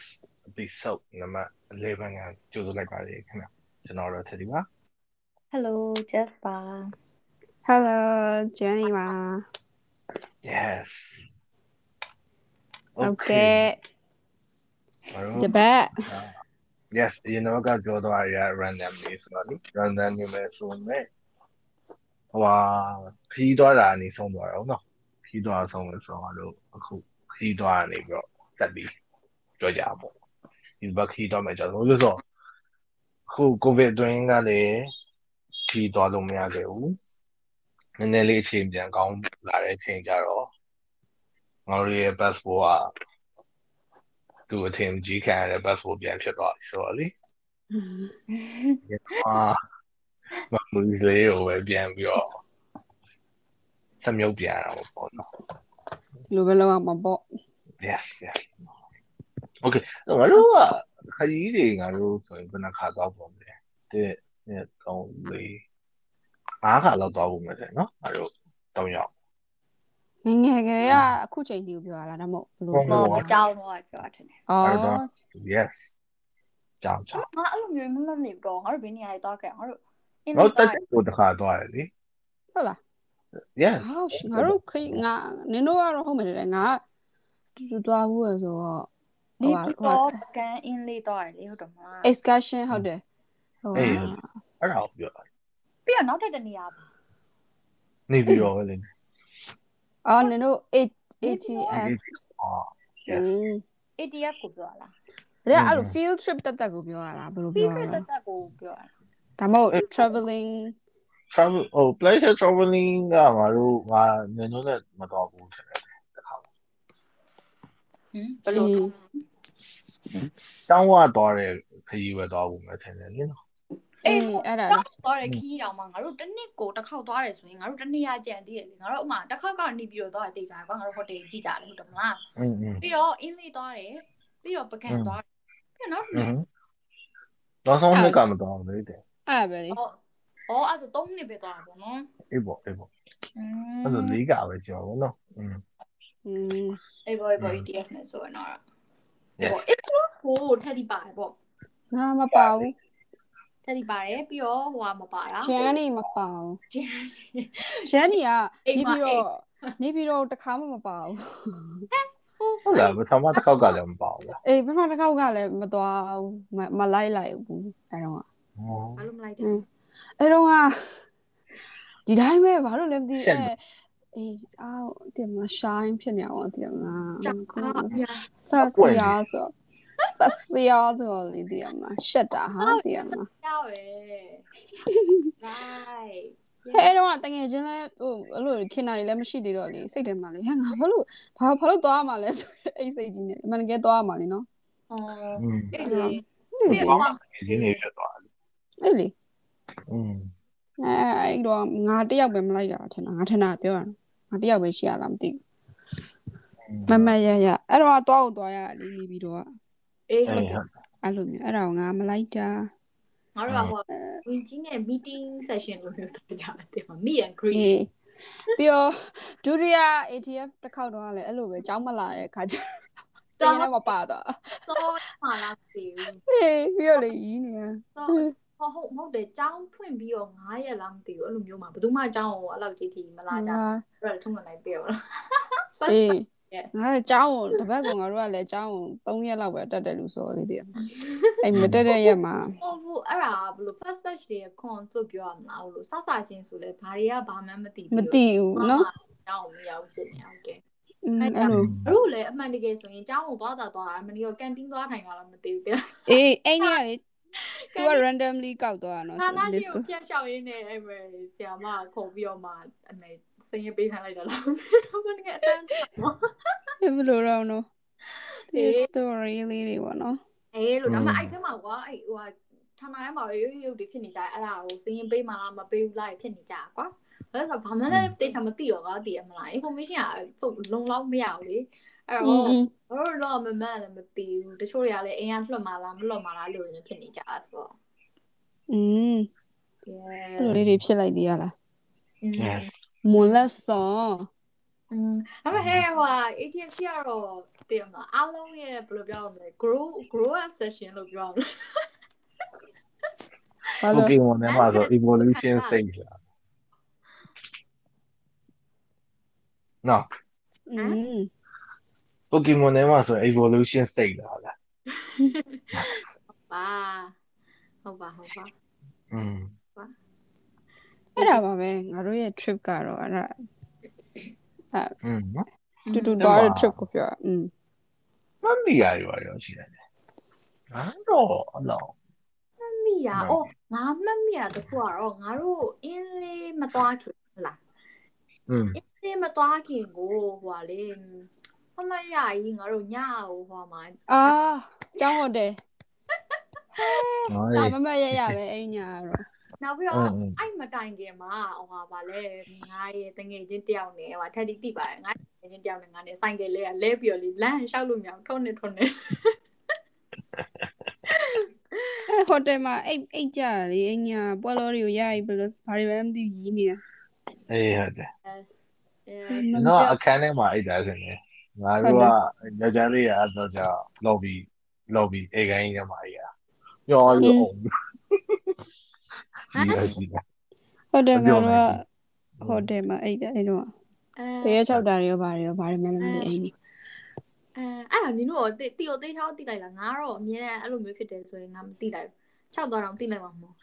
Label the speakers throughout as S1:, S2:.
S1: လာလာ podcast episode နံပါတ်11ကကြိုဆိုလိုက်ပါတယ်ခင်ဗျကျွန်တော်တို့ထက်ဒီပါ
S2: Hello Jasper
S3: Hello Jenny ပါ
S1: yes
S3: ဟုတ်ကဲ့
S1: တ
S3: တပတ်
S1: yes ဒီနောက်ကတော့ပြောသွားရ random လေးဆိုတော့လေ random နေမယ်ဆိုမဲ့ဟိုဟာခီးသွားတာနေဆုံးသွားတော့နော်ခီးသွားဆုံးလို့ဆိုတော့အခုခီးသွားနေပြီးတော့စက်ပြီး ပြောကြပါပေါ့ဒီဘက်ခီးသွားမယ်ကြောင့်လို့ဆိုအခု covid အတွင်းကလည်းခီးသွားလို့မရခဲ့ဘူးနည်းနည်းလေးအချိန်ပြန်ကောင်းလာတဲ့အချိန်ကြတော့ငါတို့ရဲ့ passport ကသူအထင်ကြီးခံရတဲ့ passport ပြန်ဖြစ်သွားပြီဆိုတော့လေအာမမူလေးကိုပဲပြန်ပြီးတော့စမြုပ်ပြန်ရတာပေါ့နော်
S3: လိုပဲလောက်အောင်မပေါ့
S1: yes yes okay ဆိုတော့ငါတို့ကခရီးတွေငါတို့ဆိုရင်ဘယ်နှခါသွားပုံလဲတဲ့နဲ့3 4 5ခါလောက်သွားဖို့မယ်တဲ့နော်ငါတို့3ယောက်
S3: ငယ်ငယ်ကလေးကအခုချိန်ဒီကိုပြောရတာဒါမှမဟုတ်ဘယ်လို
S1: ဟုတ်
S3: ပြော
S2: တော့မကြောက်တော့ပြောတယ်။
S3: အော်
S1: yes ကြောင်ကြောင်
S2: ငါအဲ့လိုမျိုးမမနေတော့ငါတို့ဘယ်နေရာသွားခဲ့ငါတို့အင်း
S1: ငါ
S2: တော့
S1: တို့တက်ကိုတစ်ခါသွားတယ်လေ
S3: ဟုတ်လား
S1: yes
S3: ဟာငါတို့ခိငါနင်တို့ကတော့ဟုတ်မယ်လေငါတူတူသွားဘူးဆိုတော့
S2: နေပြီးတော့ကန်အင်းလေးသွားတယ်လေဟုတ်တယ်မလား
S3: excursion ဟုတ်တယ်ဟုတ်
S1: အေးအဲ့ဒါကိုပြောတာ
S2: ပြီးတော့နောက်ထပ်တနေရာ
S1: နေပြီးတော့လေ
S3: အော်နင်တို့ ATF
S1: အော် yes
S2: ATF ကိုပြောလား
S3: ဒါအဲ့လို field trip တက်တက်ကိုပြောရတာဘယ်လို
S2: ပြီး
S3: ပြောရ
S2: ပြ
S3: လဲ
S2: တက်တက်ကိုပြောတာ
S3: ဒါမှမဟုတ် traveling
S1: travel ဟို pleasure traveling ကငါတို့ငါညညနဲ့မတော်ဘူးထင်တယ်တစ်ခါ
S2: ဟမ်ဘယ်လို
S1: တောင်းဝသွားတဲ့ခရီးပဲသွားဖို့မထင်တယ်လေနော်
S3: အေးအဲ့ဒါ
S2: တော့ရခီးတောင်မှငါတို့တစ်နှစ်ကိုတစ်ခေါက်သွားတယ်ဆိုရင်ငါတို့တစ်နေ့ရကြံသေးတယ်လေငါတို့ဥမာတစ်ခေါက်ကနေပြီးတော့သွားတေးကြကွာငါတို့ဟိုတယ်ကြည့်ကြတယ်ဟုတ်တယ်မလားပြီးတော့အင်းလေးသွားတယ်ပြီးတော့ပကံသွားပြီးတော့နောက်တစ်နေ့
S1: နောက်ဆုံးနှစ်ကမသွားဘူးလေတဲ့
S3: အဲ့ပဲလေ
S2: အော်အဲ့ဆို၃နှစ်ပဲသွားတာပေါ့နော်
S1: အေးပေါ့အေးပေါ့အဲ့ဆို၄ကပဲကျော်ပေါ့နော်อืม
S3: အေးပေါ့
S2: အေးပေါ့ ETF နဲ့ဆိုရင်တော့
S1: yes
S2: အေးဘောဟိုထက်ဒီပါတယ်ပေါ့
S3: ငါမပါဘူး
S2: ထက်ဒီပါတယ်ပြီးတော့ဟိုကမပါတာ
S3: ဂျန်နီမပါဘူး
S2: ဂျန်
S3: ဂျန်နီက
S2: အိမ်
S3: နေ
S2: မှာ
S3: ပြီးတော့နေပြီးတော့တခါမှမပါဘူး
S1: ဟုတ်လားပထမတစ်ခေါက်ကလည်းမပါဘူးလား
S3: အေးပထမတစ်ခေါက်ကလည်းမသွားဘူးမမလိုက်လိုက်ဘူးအဲတော့က
S1: ဟော
S2: ဘာလို့မလိုက်တယ်
S3: အဲတော့ကဒီတိုင်းပဲဘာလို့လဲမသိ
S1: ရှက်
S3: အေးအော်တင်မ shine ဖြစ်နေအောင်တင်မ
S2: လား
S3: first year ဆို first year ဆိုလေတင်မရှက်တာဟာတင်မ
S2: ရောက်ရယ် right
S3: ဟဲ့တော့တကယ်ချင်းလဲဟိုအဲ့လိုခင်နိုင်လည်းမရှိသေးတော့လေစိတ်ထဲမှာလေဟဲ့ငါဘာလို့ဘာဘာလို့သွားရမှာလဲဆိုအဲ့စိတ်ကြီးနဲ့အမှန်တကယ်သွားရမှာလေနော်
S2: အော်အဲ့လေ
S3: ဒီ
S2: ကော
S3: င်
S2: က
S1: ငယ်ချင်းနေဖြစ်သွားတယ်
S3: အဲ့လေ
S1: อืม
S3: အဲအဲ့တော့ငါတယောက်ပဲမလိုက်တာထင်တာငါထင်တာပြောတာငါတယောက်ပဲရှိရလားမသိဘူးမမရရအဲ့တော့သွားအောင်သွားရလေနေပြီးတော့
S2: အေး
S1: အေး
S2: ဟုတ်
S1: ဟုတ်
S3: အဲ့လိုမျိုးအဲ့ဒါကိုငါမလိုက်တာ
S2: ငါတို့ကဟိုဝင်ကြီးနဲ့ meeting session လို့မျိုးတော့ကြာတယ်မှာ meet and greet
S3: အေးပြီးတော့ဒုတိယ ATF တစ်ခေါက်တော့လည်းအဲ့လိုပဲကြောင်းမလာတဲ့ခါကျစိတ်နဲ့မပါတော့
S2: တော့မှလာပြီဘူး
S3: အေးပြီးတော့လေရီးနေရ
S2: တော့ ဟောဟုတ်မဟုတ်တယ်ចောင်းဖွင့်ပြီးတော့9ရက်လားမသိဘူးအဲ့လိုမျိုးမှာဘယ်သူမှចောင်းကိုအဲ့လောက်ကြီးထိမလာကြဘူးအဲ့ဒါထုံးမနိုင်ပြောလား
S3: အေး
S2: Yeah.
S3: ငါလည်းကြောင်းကိုတပတ်ကငါတို့ကလည်းကြောင်းကို3ရက်လောက်ပဲတက်တယ်လို့ဆိုလေတည်းအဲ့မတက်တဲ့ရက်မှာ
S2: ဟုတ်ဘူးအဲ့ဒါဘယ်လို first batch တွေ cons လို့ပြောရမလားဘယ်လိုစစချင်းဆိုလဲဘာတွေကဘာမှမသိဘူး
S3: မသိဘူးနော်
S2: ចောင်းကိုမရောက်ဖြစ်နေအောင်တယ်
S3: อืม
S2: အဲ့
S3: အဲ့
S2: ဒါ
S3: လို
S2: တို့လည်းအမှန်တကယ်ဆိုရင်ចောင်းကိုသွားတာသွားတာအမှန်တကယ်ကန်တင်းသွားထိုင်တာလားမသိဘူးတဲ့
S3: အေးအဲ့နေ့ကလေ तू က randomly ကောက်သွားတာနော်
S2: ဌာ
S3: ဆို
S2: န
S3: list
S2: ကြီး
S3: ကို
S2: ကိုဖျက်ရှောက်ရင်းနဲ့အဲ့မဲ့ဆရာမခေါ်ပြီးတော့မှအမေစင်ရပေးခိုင်းလိုက်တာလားတော့ဘယ်ကအတန်း
S3: ဘယ်လိုတော့နော်ဒီ
S2: အေး
S3: story လေးတွေပေါ့နော်
S2: အေးလို့ဒါပေမဲ့အဲ့ထဲမှာကွာအဲ့ဟိုဟာဌာနထဲမှာရုပ်ရုပ်တွေဖြစ်နေကြတယ်အဲ့ဒါကိုစင်ရင်ပေးမှလားမပေးဘူးလားဖြစ်နေကြကွာအဲ့ဒါဆိုဘာမှလည်းတေချာမသိတော့ကွာတည်ရမလား information ကစုံလုံလောက်မရဘူးလေ အဲ့
S3: อื
S2: တော့
S3: ม
S2: ဘာလို့တော့မမှန်လည်းမသိဘူးတချို့တွေကလည်းအိမ်ကလွတ်မှလားမလွတ်မှလားလို့လည်းဖြစ်နေကြတာဆိုတော့
S3: อืม
S2: yeah
S3: အဲ့လိုလေးတွေဖြစ်လိုက်သေးရလား
S1: yes
S3: မွန်လက်စော
S2: อืมဒါပေမဲ့ဟဲ့ဟို ATM ရှိရတော့တည်မလားအားလုံးရဲ့ဘယ်လိုပြောရမလဲ grow grow up session လို့ပြောရမလဲ
S3: ဘာလို့
S1: Pokemon ထဲမှာဆို evolution stage လာနော်
S3: อืม
S1: Pokemon ထဲမှာဆို evolution stage လာလား
S2: ပါဟုတ်ပါဟုတ်ပါ
S1: อืม
S3: အဲ့ဒါပါပဲငါတို့ရဲ့ trip ကတော့အဲ့ဒါ
S1: อืมနော်
S3: တူတူသွားတဲ့ trip ကိုပြောอืม
S1: မမီယာရောရောရှိတယ်ငါတော့အလောင်း
S2: မိရအော်ငါမှတ်မိရတခုကတော့ငါတို့အင်းလေးမသွားခင်ဟုတ်လား
S1: อืม
S2: အင်းလေးမသွားခင်ကိုဟိုလေ မမရကြီးငါတို့ညဟိုဟိုမှာ
S3: အာကျောင်းဟိုတယ်
S1: ဟော
S3: ဒါမမရရပဲအဲ့ညာတော့
S2: နောက်ပြီး
S1: အ
S2: တော့
S1: င်းအင်း
S2: အဲ့မတိုင်ခင်မှာဟိုဟာဗာလဲငါရဲ့တငယ်ချင်းတယောက်နဲ့ဟိုထက်တိတိပါတယ်ငါတငယ်ချင်းတယောက်နဲ့ငါနဲ့ဆိုင်ကလေးကလဲပြီးတော့လေလမ်းလျှောက်လို့မရအောင်ထုံးနေထုံးနေ
S3: အဲ့ဟိုတယ်မှာအိတ်အိတ်ကြလေအဲ့ညာပွဲတော်တွေကိုရပြီဘယ်လိုဘာတွေပဲမသိဘူးကြီးနေတာ
S1: အေးဟုတ်တယ်
S2: yes
S3: မ
S1: နော်အခန်းထဲမှာအိတ်တာစင်နေ ငါတို့ကညချမ်းလေးရအဲ့တော့ကြာ lobby lobby အေကိုင်းထဲမှာအိတ်ရညောလို့အောင်စီရစီရ
S3: ဟုတ်တယ်
S1: မ
S3: ငါ
S1: ပြော
S3: တို့
S1: နိုင်
S3: က
S1: ဘူး
S3: ဟိုတယ်မှာအိတ်တယ်အဲ့တော့
S2: အဲ
S3: တရေချောက်တာတွေရောဘာတွေရောဘာတွေမှလည်းမသိအိတ်နေ
S2: အဲအဲ့ဒါနင်တို့ရောတီကိုသေးချောင်းတိလိုက်လားငါတော့အမြဲတမ်းအဲ့လိုမျိုးဖြစ်တယ်ဆိုရင်ငါမတိလိုက်ဘူး၆သွားတော့တိလိုက်မှာမဟုတ်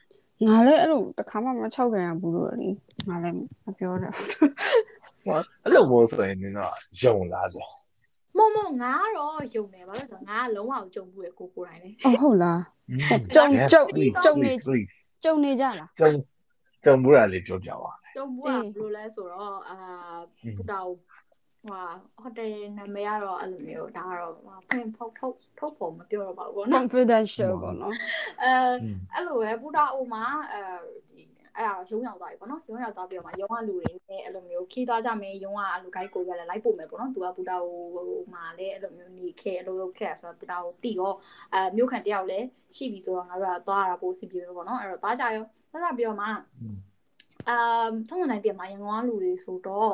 S3: ငါလည်းအဲ့လိုတစ်ခါမှမချောက်ကြရဘူးလို့လေငါလည်းမပြောတော့
S1: ဟောအဲ့လိုမျိုးဆိုရင်တော့ယုံလာတယ်
S2: မမငါတော့ယုံတယ်ဘာလို့လဲဆိုတော့ငါကလုံးဝကြုံဘူးရကိုကိုတိုင်းလေ
S3: အော်ဟုတ်လားကြုံကြုံကြုံနေ
S1: please
S3: ကြုံနေကြလား
S1: ကြုံကြုံဘူးရလေးပြောပြပါ
S2: ကြုံဘူးကဘယ်လိုလဲဆိုတော့အာပူတာဟိုဟိုတယ်နာမည်ကတော့အဲ့လိုမျိုးဒါကတော့ဖွင့်ဖုတ်ထုတ်ထုတ်ဖို့မပြောတော့ပါဘူးနော်
S3: confidential ပေါ့နော်
S2: အဲအဲ့လိုပဲပူတာအိုမှာအဲဒီ အဲ့ဒါရုံးရောက်သွားပြီပေါ့နော်ရုံးရောက်သွားပြီးတော့မှရုံးကလူတွေနဲ့အဲ့လိုမျိုးခီးသွားကြမယ်ရုံးကအဲ့လို guide ကိုရလဲလိုက်ပို့မယ်ပေါ့နော်သူကပူတာဟိုမှာလည်းအဲ့လိုမျိုးနေခဲ့အဲ့လိုလုပ်ခဲ့ဆိုတော့ပူတာဟိုတီရောအဲမြို့ခံတယောက်လည်းရှိပြီဆိုတော့ငါတို့ကသွားရတာပို့အဆင်ပြေပဲပေါ့နော်အဲ့တော့သွားကြရောသွားကြပြီးတော့မှအမ်ထုံးနိုင်တယ်မှာရန်ကုန်ကလူတွေဆိုတော့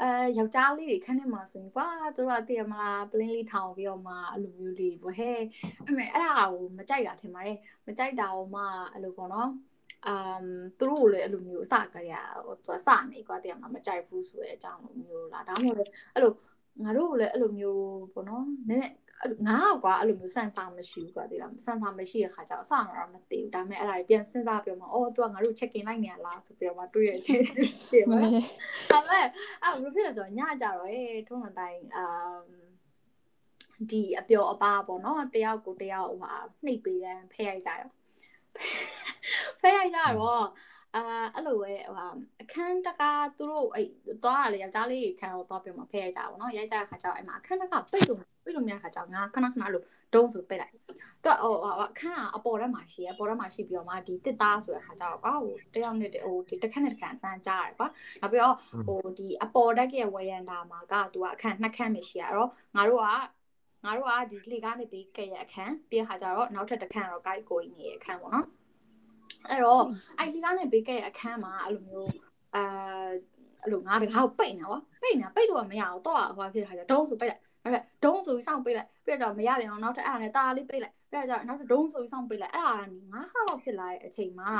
S2: အဲယောက်ျားလေးတွေခန်းထဲမှာဆိုရင်ကွာသူတို့ကတည်ရမလားပလင်းလေးထောင်ပြီးတော့မှအဲ့လိုမျိုးလေးပေါ့ဟဲ့အဲ့မဲ့အဲ့ဒါကိုမကြိုက်တာထင်ပါတယ်မကြိုက်တာဟိုမှအဲ့လိုပေါ့နော် အမ်သူတို့လည်းအဲ့လိုမျိုးအစကရဟိုသူစနေကွာတည်ရမလားမကြိုက်ဘူးဆိုတဲ့အကြောင်းလိုမျိုးလားဒါမှမဟုတ်အဲ့လိုငါတို့ကလည်းအဲ့လိုမျိုးပေါ့နော်နည်းနည်းငါကွာအဲ့လိုမျိုးစမ်းစားမရှိဘူးကွာတည်လားစမ်းစားမရှိတဲ့ခါကျတော့အစကတော့မသိဘူးဒါပေမဲ့အဲ့ဒါပြန်စဉ်းစားပြောမှာအော်သူကငါတို့ check in လိုက်နေရလားဆိုပြီးတော့မှတွေ့ရချင်းရှင်းပါဒါပေမဲ့အဲ့ဘယ်လိုဖြစ်လဲဆိုတော့ညကြတော့ဟဲ့ထုံးတဲ့တိုင်းအမ်ဒီအပျော်အပါပေါ့နော်တယောက်ကိုတယောက်ဟိုဟာနှိပ်ပေးတယ်ဖဲရိုက်ကြရော ဖဲရိုက်ကြတော့အာအဲ့လိုပဲဟိုဟာအခန်းတကားသူတို့အဲ့သွားရလေယောက်ျားလေးခန်းကိုသွားပြမှာဖဲရိုက်ကြပါတော့ရိုက်ကြတဲ့ခါကျတော့အဲ့မှာအခန်းတကားပိတ်လို့ပိတ်လို့မရတဲ့ခါကျတော့ငါခဏခဏလို့ဒုံးဆိုပိတ်လိုက်သူကဟိုအခန်းကအပေါ်ထဲမှာရှိရအပေါ်ထဲမှာရှိပြီးတော့မှဒီတစ်သားဆိုတဲ့ခါကျတော့ကွာဟိုတယောက်နဲ့ဟိုဒီတစ်ခန်းနဲ့တစ်ခန်းအတန်းကြားရတယ်ကွာနောက်ပြီးတော့ဟိုဒီအပေါ်တက်ရဲ့ဝရန်တာမှာကသူကအခန်းနှစ်ခန်းပဲရှိရတော့ငါတို့က ငါတို့ကဒီလေကားနေပြီးကဲ့ရအခန်းပြီးခါကျတော့နောက်ထပ်တစ်ခန်းတော့ guide ကိုနေရဲ့အခန်းပေါ့နော်အဲ့တော့အဲ့လေကားနေပြီးကဲ့ရအခန်းမှာအဲ့လိုမျိုးအာအဲ့လိုငါတကားကိုပိတ်နေကွာပိတ်နေပိတ်လို့မရအောင်တော့ဟိုဖြစ်တဲ့ခါကျဒုံးဆိုပိတ်လိုက်အဲ့ဒါဒုံးဆိုပြီးစောင့်ပိတ်လိုက်ပြီးတော့မရပြန်အောင်နောက်ထပ်အဲ့ဒါနဲ့တာလေးပိတ်လိုက်ပြီးတော့နောက်ထပ်ဒုံးဆိုပြီးစောင့်ပိတ်လိုက်အဲ့ဒါကနေငါဟာတော့ဖြစ်လာတဲ့အချိန်မှာ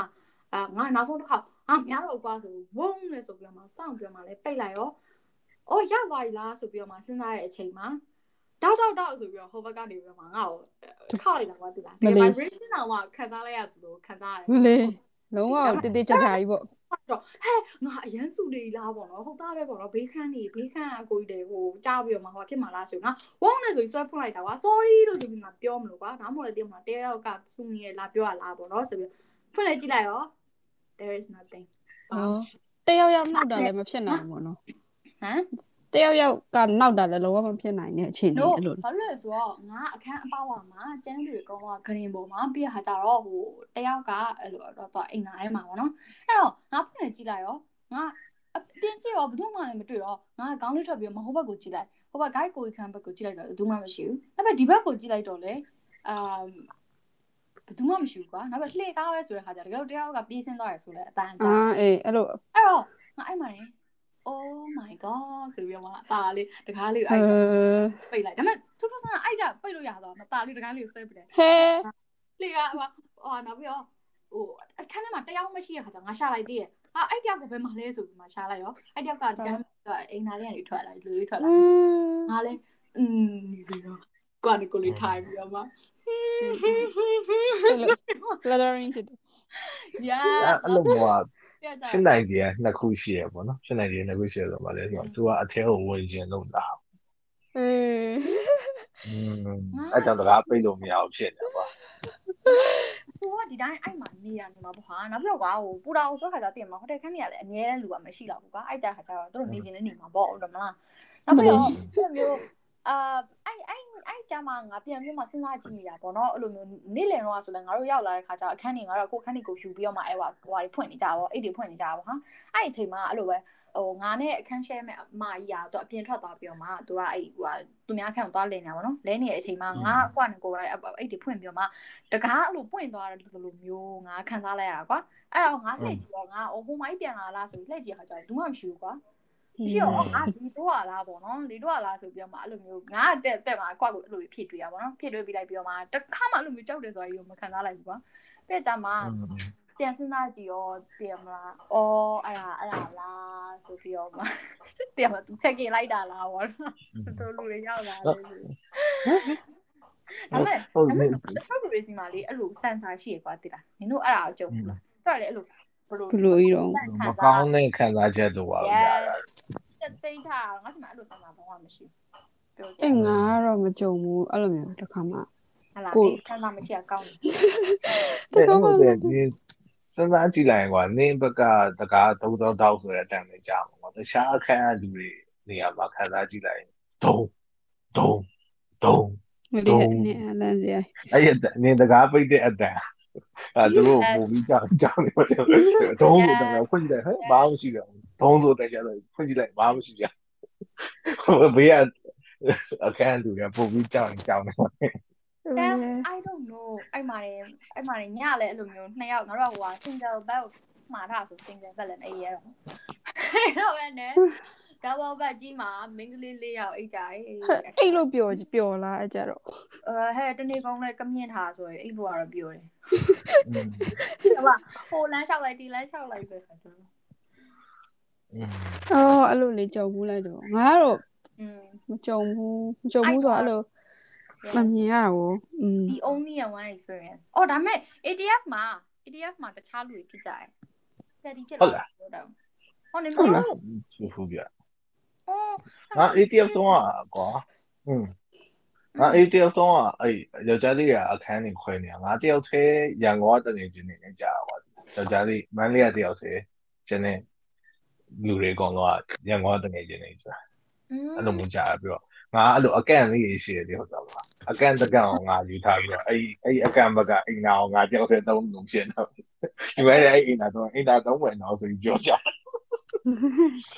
S2: အာငါနောက်ဆုံးတစ်ခါအာမရတော့ကွာဆိုဝုန်းလဲဆိုပြီးတော့မှစောင့်ပြီးတော့မှလဲပိတ်လိုက်ရောအော်ရပါပြီလားဆိုပြီးတော့မှစဉ်းစားတဲ့အချိန်မှာ တောက်တောက်တောက်ဆိုပြီးတော့ဟိုဘက်ကနေပြီးတော့မှငါ့ကိုခောက်လိုက်တာကွာတူလား vibration တော့မှခံစားလိုက်ရသလိုခံစားရတယ်
S3: မလေးလုံးဝတိတိကျကျကြီးပေါ့
S2: တော့ဟဲ့ငါအရန်စုနေလားပေါ့နော်ဟုတ်သားပဲပေါ့နော်ဘေးခန်းနေဘေးခန်းအကိုကြီးတွေဟိုကြားပြီးတော့မှဟိုဖြစ်မှာလားဆိုငါဝုန်းနေဆိုပြီးဆွဲဖွင့်လိုက်တာကွာ sorry လို့ဆိုပြီးငါပြောမလို့ကွာဒါမှမဟုတ်လည်းဒီမှာတဲယောက်ကစုနေရလားပြောရလားပေါ့နော်ဆိုပြီးဖွင့်လိုက်ကြည့်လိုက်ရော there is nothing
S3: တယောက်ယောက်နောက်တာလည်းမဖြစ်နိုင်ဘူးနော်
S2: ဟမ်
S3: တယောက်ယောက်ကနောက်တာလည်းလုံးဝမဖြစ်နိုင်တဲ့အခြေအနေ
S2: no
S3: အဲ့လို
S2: ဘာလို့လဲဆိုတော့ငါအခန်းအပေါဝါမှာကျန်းသူတွေကောင်းကဂရင်ပေါ်မှာပြီးရခါကြတော့ဟိုတယောက်ကအဲ့လိုတော့တော့အိမ်သားထဲမှာပေါ့နော်အဲ့တော့ငါဖွင့်နေကြည့်လိုက်ရောငါအပြင်ကြည့်ရောဘယ်သူမှလည်းမတွေ့တော့ငါခေါင်းလေးထွက်ပြီးမဟုတ်ဘက်ကိုကြည့်လိုက်ဟိုဘက် guide ကိုခန်းဘက်ကိုကြည့်လိုက်တော့ဘယ်သူမှမရှိဘူးအဲ့မဲ့ဒီဘက်ကိုကြည့်လိုက်တော့လေအမ်ဘယ်သူမှမရှိဘူးကွာနောက်ပြီးလှေကားပဲဆိုတဲ့ခါကျတကယ်လို့တယောက်ကပြေးဆင်းသွားရဆိုလဲအတန်ကြာ
S3: အာအေးအဲ့လို
S2: အဲ့တော့ငါအဲ့မှာနေ oh my god ဆိုပြီးတော့မှตาလေးတကားလေး
S3: အဲ
S2: အဲ့ပိတ်လိုက်ဒါပေမဲ့သူတို့ဆန်းအဲ့ကြပိတ်လို့ရတော့မตาလေးတကားလေးကိုဆွဲပစ်တယ်
S3: ဟဲ
S2: လေကဟိုဟိုနောက်ပြီးတော့ဟိုအခန်းထဲမှာတယောက်မရှိတဲ့ခါကျငါရှာလိုက်သေးရဲ့အာအဲ့တယောက်ကဘယ်မှာလဲဆိုပြီးမှရှာလိုက်ရောအဲ့တယောက်ကတန်းအိမ်သားလေးကနေထွက်လာလူလေးထွက်လာငါလဲอืมဒီတော့ကွာနေကိုလေးထိုင်ပြီးတော့မှ
S3: lettering ဖြစ်တယ်
S2: yeah
S1: အဲ့လိုမျိုးက
S2: ပြကြ
S1: ရှင်းနိုင်ကြီးကနှစ်ခုရှိရပေါ့နော်ရှင်းနိုင်ကြီးနှစ်ခုရှိရဆိုပါလေဆိုတော့သူကအထဲကိုဝင်ခြင်းလို့လာ
S3: အေး
S1: อืมအဲ့ကြောင့်တကားပိတ်လို့မရအောင်ဖြစ်နေပါ
S2: ဟိုကဒီတိုင်းအဲ့မှာနေတာနေမှာပေါ့ဟာနောက်ပြီးတော့ကွာဟိုပူတာအောင်ဆိုခါကျတည်မှာဟိုတယ်ခန်းကြီးကလည်းအများနဲ့လူကမရှိတော့ဘူးကွာအဲ့ကြခါကျတော့တို့နေချင်းနေနေမှာပေါ့ဟုတ်တယ်မလားနောက်ပြီးတော့အဲ့မျိုးအာအဲ့အဲ့ အဲ့ကြမှာငါပြန်ပြီးမှစဉ်းစားကြည့်နေတာပေါ့နော်အဲ့လိုမျိုးနေ့လယ်တော့ဆိုလဲငါတို့ရောက်လာတဲ့ခါကျအခန်းကြီးငါတို့ကိုခန်းကြီးကိုယူပြီးတော့မှအဲ့ဟိုဟိုဖွင့်နေကြပါအိတ်တွေဖွင့်နေကြပါဟာအဲ့အချိန်မှာအဲ့လိုပဲဟိုငါနဲ့အခန်း share မဲ့အမကြီးอ่ะသူအပြင်ထွက်သွားပြီးတော့မှသူကအဲ့ဟိုသူများခန့်သွားလည်နေတာပေါ့နော်လဲနေတဲ့အချိန်မှာငါကွာနေကိုယ်အိတ်တွေဖွင့်ပြီးတော့မှတကားအဲ့လိုပွင့်သွားတယ်လို့မျိုးငါခံစားလိုက်ရတာကွာအဲ့တော့ငါလှည့်ကြည့်တော့ငါဟိုဟိုမိုင်းပြန်လာလားဆိုပြီးလှည့်ကြည့်ခါကျတော့ဘူးမှမရှိဘူးကွာ မရှိတော့ငါဒီတော့ရလားပေါ့နော်ဒီတော့ရလားဆိုပြီးတော့မှအဲ့လိုမျိုးငါတက်တက်မှာကွာကိုအဲ့လိုဖြစ်တွေ့ရပါတော့ဖြစ်တွေ့ပြီးလိုက်ပြီးတော့မှတခါမှအဲ့လိုမျိုးကြောက်တယ်ဆိုတာကြီးကိုမခံစားလိုက်ဘူးကွာတဲ့ကြမှာပြန်စဉ်းစားကြည့်ရောပြန်မလားအော်အဲ့ဒါအဲ့ဒါလားဆိုပြီးတော့မှပြန်မသူချက်ကြည့်လိုက်တာလားပေါ့တို့လူတွေရောက်လာတယ်ဒါပေမဲ့
S1: ဟုတ်
S2: ဒါပေ
S1: နေ
S2: မဲ့တချို့လူတွေစီမှာလေအဲ့လိုစန်ဆာရှိရကွာတိလားနင်တို့အဲ့ဒါကိုကြုံဘူးလားတော်လေအဲ့လို ဘလို့
S3: ဘလို့ကြီးတော့
S1: မကောင်းတဲ့ခံစားချက်တော့ပါဗျာ
S2: ချက်သိမ်းထားငါစီမှာအဲ့လိုစန်ဆာဘာမှမရှိပြောကြ
S3: အေးငါကတော့မကြုံဘူးအဲ့လိုမျိုးတစ်ခါမှ
S2: ဟလာ
S3: ကို
S2: အဲ့စန်ဆာမရှိအကောင်း
S1: တဲ့ဟုတ်တယ်ဒီစဉ်းစားကြည့်လိုက်ရင်ကွာနင်းဘက်ကတကားဒုံတော့တောက်ဆိုတဲ့အတန်လေးကြာမှာပေါ့တခြားအခန်းအလူတွေနေရာမှာခံစားကြည့်လိုက်ရင်ဒုံဒုံဒုံ
S3: မလေးနဲ့အလန်းစရာ
S1: အဲ့ဒီနင်းတကားပိတ်တဲ့အတန် အဲသူတို့ပုံပြီးကြောက်ကြောက်နေပါတယ်ဒုံဆိုတော့ဖွင့်ကြည့်လိုက်ဟဲ့ဘာမှမရှိတော့ဒုံဆိုတဲ့ကျတော့ဖွင့်ကြည့်လိုက်ဘာမှမရှိကြဟိုဘေးကအခန်းသူကပုံပြီးကြောက်ကြောက်နေပါ
S2: That's I don't know အဲ့မှာနေအဲ့မှာနေညလည်းအဲ့လိုမျိုးနှစ်ယောက်ငါတို့ကဟို single bed မှာထားဆို single bed လည်းအေးရတော့အဲ့တော့ပဲနဲ့ တာဝဘတ်ကြီးမှာမင်္ဂလေး၄ယောက်အိတ်ကြတယ်
S3: အဲ့လိုပျော်ပျော်လားအဲ့ကြတော့
S2: အဲဟဲ့တနေ့ကောင်းလဲကမြင့်ထားဆိုရင်အဲ့လိုကတော့ပျော်တယ်ဟုတ်ပါဟိုလမ်းလျှောက်လိုက်ဒီလမ်းလျှောက်လိုက်ဆိုတော့
S3: အော်အဲ့လိုလေကြုံဘူးလိုက်တော့ငါကတော့မကြုံဘူးမကြုံဘူးဆိုတော့အဲ့လိုမမြင်ရဘူးอืม
S2: the only one experience အော်ဒါမဲ့ ATF မှာ ATF မှာတခြားလူတွေဖြစ်ကြတယ် study ဖြစ်လာတော့ဟုတ်လားဟုတ်နေမလို့
S1: ဟုတ်ဘူး
S2: ဗျ
S1: ငါ ATF တော့ကွာอืมငါ ATF တော့အဲ့ယောက်ျားလေးကအခန်းနေခွဲနေတာငါတယောက်သေးရန်ကုန်ကတနေချင်းနေနေကြာပါယောက်ျားလေးမန်းလေးကတယောက်သေးကျန်တဲ့လူတွေအကုန်လုံးကရန်ကုန်ကတနေချင်းနေကြာအဲ့လိုမျိုးကြာပြီးတော့ငါအဲ့လိုအကန့်လေးရှိတယ်ဟုတ်တော့ပါအကန့်တကန်အောင်ငါယူထားပြီးတော့အဲ့အဲ့အကန့်ဘက်ကအိမ်နာအောင်ငါတယောက်သေးသုံးလုံးဖြစ်တော့ဒီမဲ့အဲ့အိမ်နာတော့အိမ်နာသုံးဝင်တော့ဆိုပြီးပြောကြ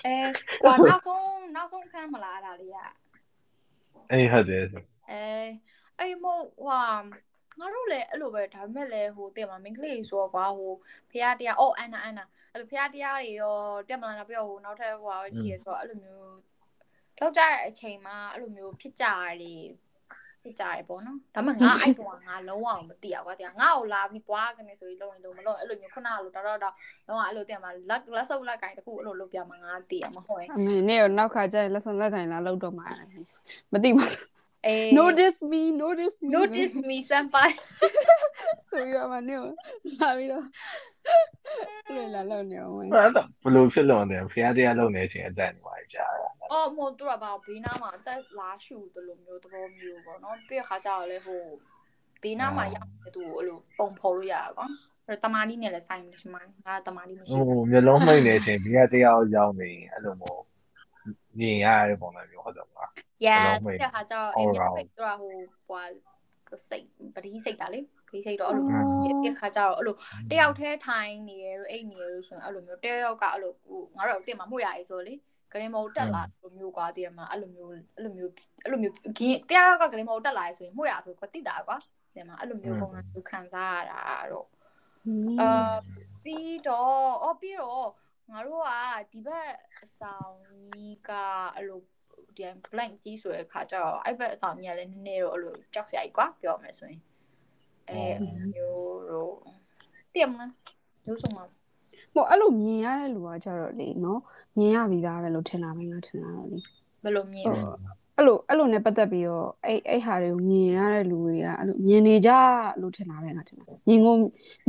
S2: အဲကွာနောက်ဆုံးနောက်ဆုံးခန်းမလားအဲ့ဒါလေးက
S1: အေးဟုတ်တယ်
S2: အဲအဲ့မို့ဟွာငါတို့လည်းအဲ့လိုပဲဒါပေမဲ့လည်းဟိုတင်မှာမင်္ဂလိဆိုတော့ကွာဟိုဖះတရားအော်အန်နာအန်နာအဲ့လိုဖះတရားတွေရောတက်မလာတော့ပြောဟိုနောက်ထပ်ဟိုဟာရှိရဆိုတော့အဲ့လိုမျိုးလောက်ကြတဲ့အချိန်မှာအဲ့လိုမျိုးဖြစ်ကြရတယ် ဖြစ်ကြရပေါ့နော်ဒါမှငါအဲ့ကောင်ငါလုံးဝမသိရကွာတရားငါ့ကိုလာပြီးပွားကနေဆိုပြီးလုံးရင်လုံးမလုံးအဲ့လိုမျိုးခုနကလိုတော့တော့တော့လုံးဝအဲ့လိုတင်မှာလက်လက်ဆုပ်လက်ကင်တခုအဲ့လိုလုပ်ပြမှာငါသိရမှာဟုတ်ရဲ့
S3: အမေနေ့တော့နောက်ခါကျရင်လက်စွန်လက်ခံလာလောက်တော့မှာမသိပါ
S2: အေး
S3: notice me notice me
S2: notice me senpai
S3: ဆိုပြီးတော့မနေ့လာပြီးတော့လေလာလောက်နေအောင်ဝင်
S1: အဲ့ဒါဘလို့ဖြစ်လို့လဲဖះတရားလုံနေချင်းအတန်နေပါကြာတာ
S2: အော်မို့သူကဘာဘေးနားမှာအသက်လာရှူတယ်လို့မျိုးသဘောမျိုးပေါ့နော်ပြီးခါကျတော့လေဟိုဘေးနားမှာရောက်တဲ့သူကိုအဲ့လိုပုံဖော်လို့ရတာကွာအဲ့တမာနီနဲ့လည်းဆိုင်နေရှိမှငါတမာနီမရှိ
S1: ဟိုမျိုးလုံးမှိတ်နေချင်းဖះတရားရောက်နေအဲ့လိုမျိုးမြင်ရတဲ့ပုံစံမျိုးဟုတ်တယ်ကွာ
S2: yeah တဲ့ခါကျတော့အိမ်မြောက်ပဲသူကဟိုဟွာစိတ်ပတိစိတ်တာလေပတိစိတ်တော့အဲ့လိုပြီးခါကျတော့အဲ့လိုတယောက်တည်းထိုင်နေရလို့အိတ်နေရလို့ဆိုရင်အဲ့လိုမျိုးတယောက်ကအဲ့လိုဟိုငါတို့တင်မှာမှုရရေးဆိုလေဂရင်းမောတက်လာလိုမျိုးကွာတည်မှာအဲ့လိုမျိုးအဲ့လိုမျိုးအဲ့လိုမျိုးဂင်းတယောက်ကဂရင်းမောတက်လာရဆိုရင်မှုရဆိုကွာတိတာကွာတင်မှာအဲ့လိုမျိုးပုံစံခံစားရတာတော့အာပြီးတော့အော်ပြီးတော့ငါတို့ကဒီဘက်အဆောင်ကြီးကအဲ့လို ဒီ blank ကြီးဆိုတဲ့ခါကျတော့အဲ့ဘက်အဆောင်ကြီးကလည်းနည်းနည်းတော့အဲ့လိုကြောက်စရာကြီးကွာပြောမယ်ဆိုရင်အဲမျိုးတော့တည်မလားမျိုးစုံမှာ
S3: ဟိုအဲ့လိုမြင်ရတဲ့လူကကြတော့လေနော်မြင်ရပြီးသားပဲလို့ထင်တာပဲငါထင်တာတော့လေ
S2: ဘယ်လိုမြင်
S3: ဟုတ်အဲ့လိုအဲ့လိုနဲ့ပတ်သက်ပြီးတော့အဲ့အဲ့ဟာတွေကိုမြင်ရတဲ့လူတွေကအဲ့လိုမြင်နေကြလို့ထင်တာပဲငါထင်တာမြင်ကို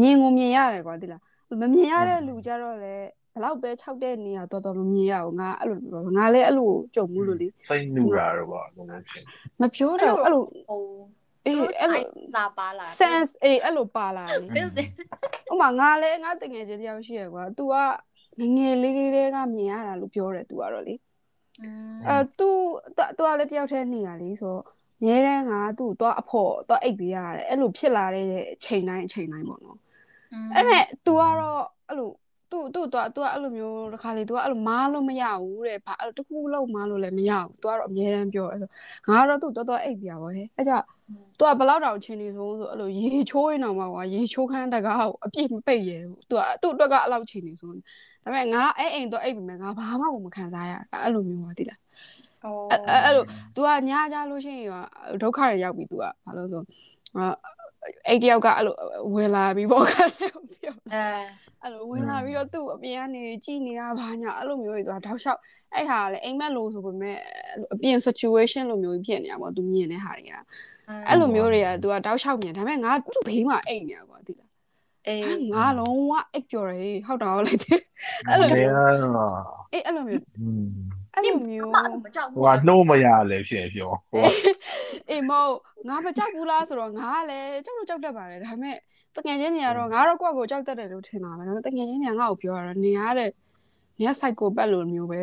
S3: မြင်ကိုမြင်ရတယ်ကွာသိလားမမြင်ရတဲ့လူကြတော့လေ ဘလောက်ပဲ၆တဲ့နေရာတော်တော်မမြင်ရဘူးငါအဲ့လိုငါလည်းအဲ့လိုကြုံမှုလို့လေ
S1: စိတ်နူတာတော့ပေါ့လုံးဝဖြစ်
S3: မပြောတော့အဲ့လို
S2: ဟို
S3: အေးအဲ့လို
S2: သာပါလာ
S3: sense အေးအဲ့လိုပါလာတယ်
S2: တယ်တယ်
S3: ဥပမာငါလည်းငါတငယ်ချင်းတယောက်ရှိရကွာ तू ကငယ်ငယ်လေးလေးတွေကမြင်ရတာလို့ပြောတယ် तू ကတော့လေ
S2: อืม
S3: အဲ तू तू ကလည်းတယောက်တည်းနေရလေဆိုတော့မြဲတမ်းကသူ့တော့အဖို့တော့အိတ်ပေးရတယ်အဲ့လိုဖြစ်လာတဲ့အချိန်တိုင်းအချိန်တိုင်းပေါ့နော်အဲ့မဲ့ तू ကတော့အဲ့လို သူ့သူ့တော့သူကအဲ့လိုမျိုးတစ်ခါလေသူကအဲ့လိုမားလို့မရဘူးတဲ့ဘာအဲ့လိုတစ်ခုလုံးမားလို့လည်းမရဘူးသူကတော့အများတန်းပြောအဲ့ဆိုငါကတော့သူ့တော်တော်အိတ်ပြပါဟဲ့အဲ့ကြသူကဘလောက်တောင်ချင်းနေဆုံးဆိုအဲ့လိုရေချိုးနေတော့မှာကွာရေချိုးခန်းတကားကိုအပြည့်မပိတ်ရဘူးသူကသူ့အတွက်ကအဲ့လောက်ချင်းနေဆုံးဒါပေမဲ့ငါအဲ့အိမ်တော့အိတ်ပြီမဲ့ငါဘာမှကိုမခံစားရအဲ့လိုမျိုးပါတိလားအဲ့အဲ့လို तू ကညာကြလို့ရှိရင်ကဒုက္ခတွေရောက်ပြီ तू ကဘာလို့ဆို အဲ့တယောက်ကအဲ့လိုဝင်လာပြီးပေါ့ကလည်း
S2: အဲ
S3: အဲ့လိုဝင်လာပြီးတော့သူ့အပြင်ကနေကြည်နေတာဘာညာအဲ့လိုမျိုးတွေသူကတောက်လျှောက်အဲ့ဟာလည်းအိမ်မက်လို့ဆိုပေမဲ့အပြင် situation လိုမျိုးဖြစ်နေတာပေါ့သူမြင်တဲ့ဟာတွေကအဲ့လိုမျိုးတွေကသူကတောက်လျှောက်မြင်ဒါပေမဲ့ငါသူ့ဘေးမှာအိတ်နေတာကွာသိလား
S2: အေး
S3: ငါလုံးဝအိတ်ပျော်တယ်ဟုတ်တာဟုတ်လိုက်တယ်
S1: အဲ့
S3: လိုမျိုးအေးအဲ့လိုမျိုး အဲ့လိုမျိုး
S2: မမကြောက်
S1: ဟိုကနှိုးမရလဲဖြစ်ရင်ပြောဟိုက
S3: အေးမဟုတ်ငါမကြောက်ဘူးလားဆိုတော့ငါကလည်းကြောက်လို့ကြောက်တတ်ပါတယ်ဒါပေမဲ့တကယ်ချင်းနေရတော့ငါတော့ကိုယ့်ကိုကြောက်တတ်တယ်လို့ထင်တာပဲဒါပေမဲ့တကယ်ချင်းနေငါ့ကိုပြောရတော့နေရတဲ့နေရ psychopath လိုမျိုးပဲ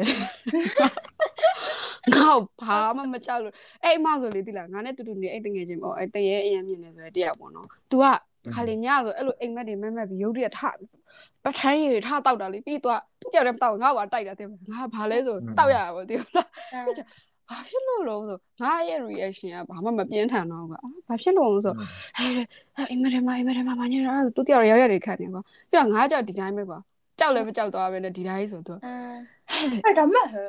S3: ငါ့ကိုဘာမှမကြောက်လို့အဲ့အမဆိုလေတိလားငါနဲ့တူတူနေအဲ့တကယ်ချင်းပေါ့အဲ့တရေအရင်မြင်နေဆိုရတရားပေါ့နော် तू ကခါလေညဆိုအဲ့လိုအိမ်မက်တွေမက်မက်ပြီးရုပ်တရက်ထပ ထိုင်းရည်ထတောက်တာလေပြီးတော့သူကြောက်တယ်တောက်ငါ့ဘာတိုက်တာတဲ့ငါဘာလဲဆိုတောက်ရတာပေါ့တိလားဘာဖြစ်လို့လဲဆိုငါရဲ့ reaction ကဘာမှမပြင်းထန်တော့ကွာဘာဖြစ်လို့လဲဆိုဟဲ့အိမ်မထဲမှာအိမ်မထဲမှာမညရတူတယောက်ရောက်ရတွေခတ်နေကွာပြီးတော့ငါကြောက်ဒီတိုင်းပဲကွာ ကြောက်လည်းမကြောက်တော့ပဲနဲ့ဒီတိုင်းဆိုတော့
S2: အဲဒါမှဟဲ့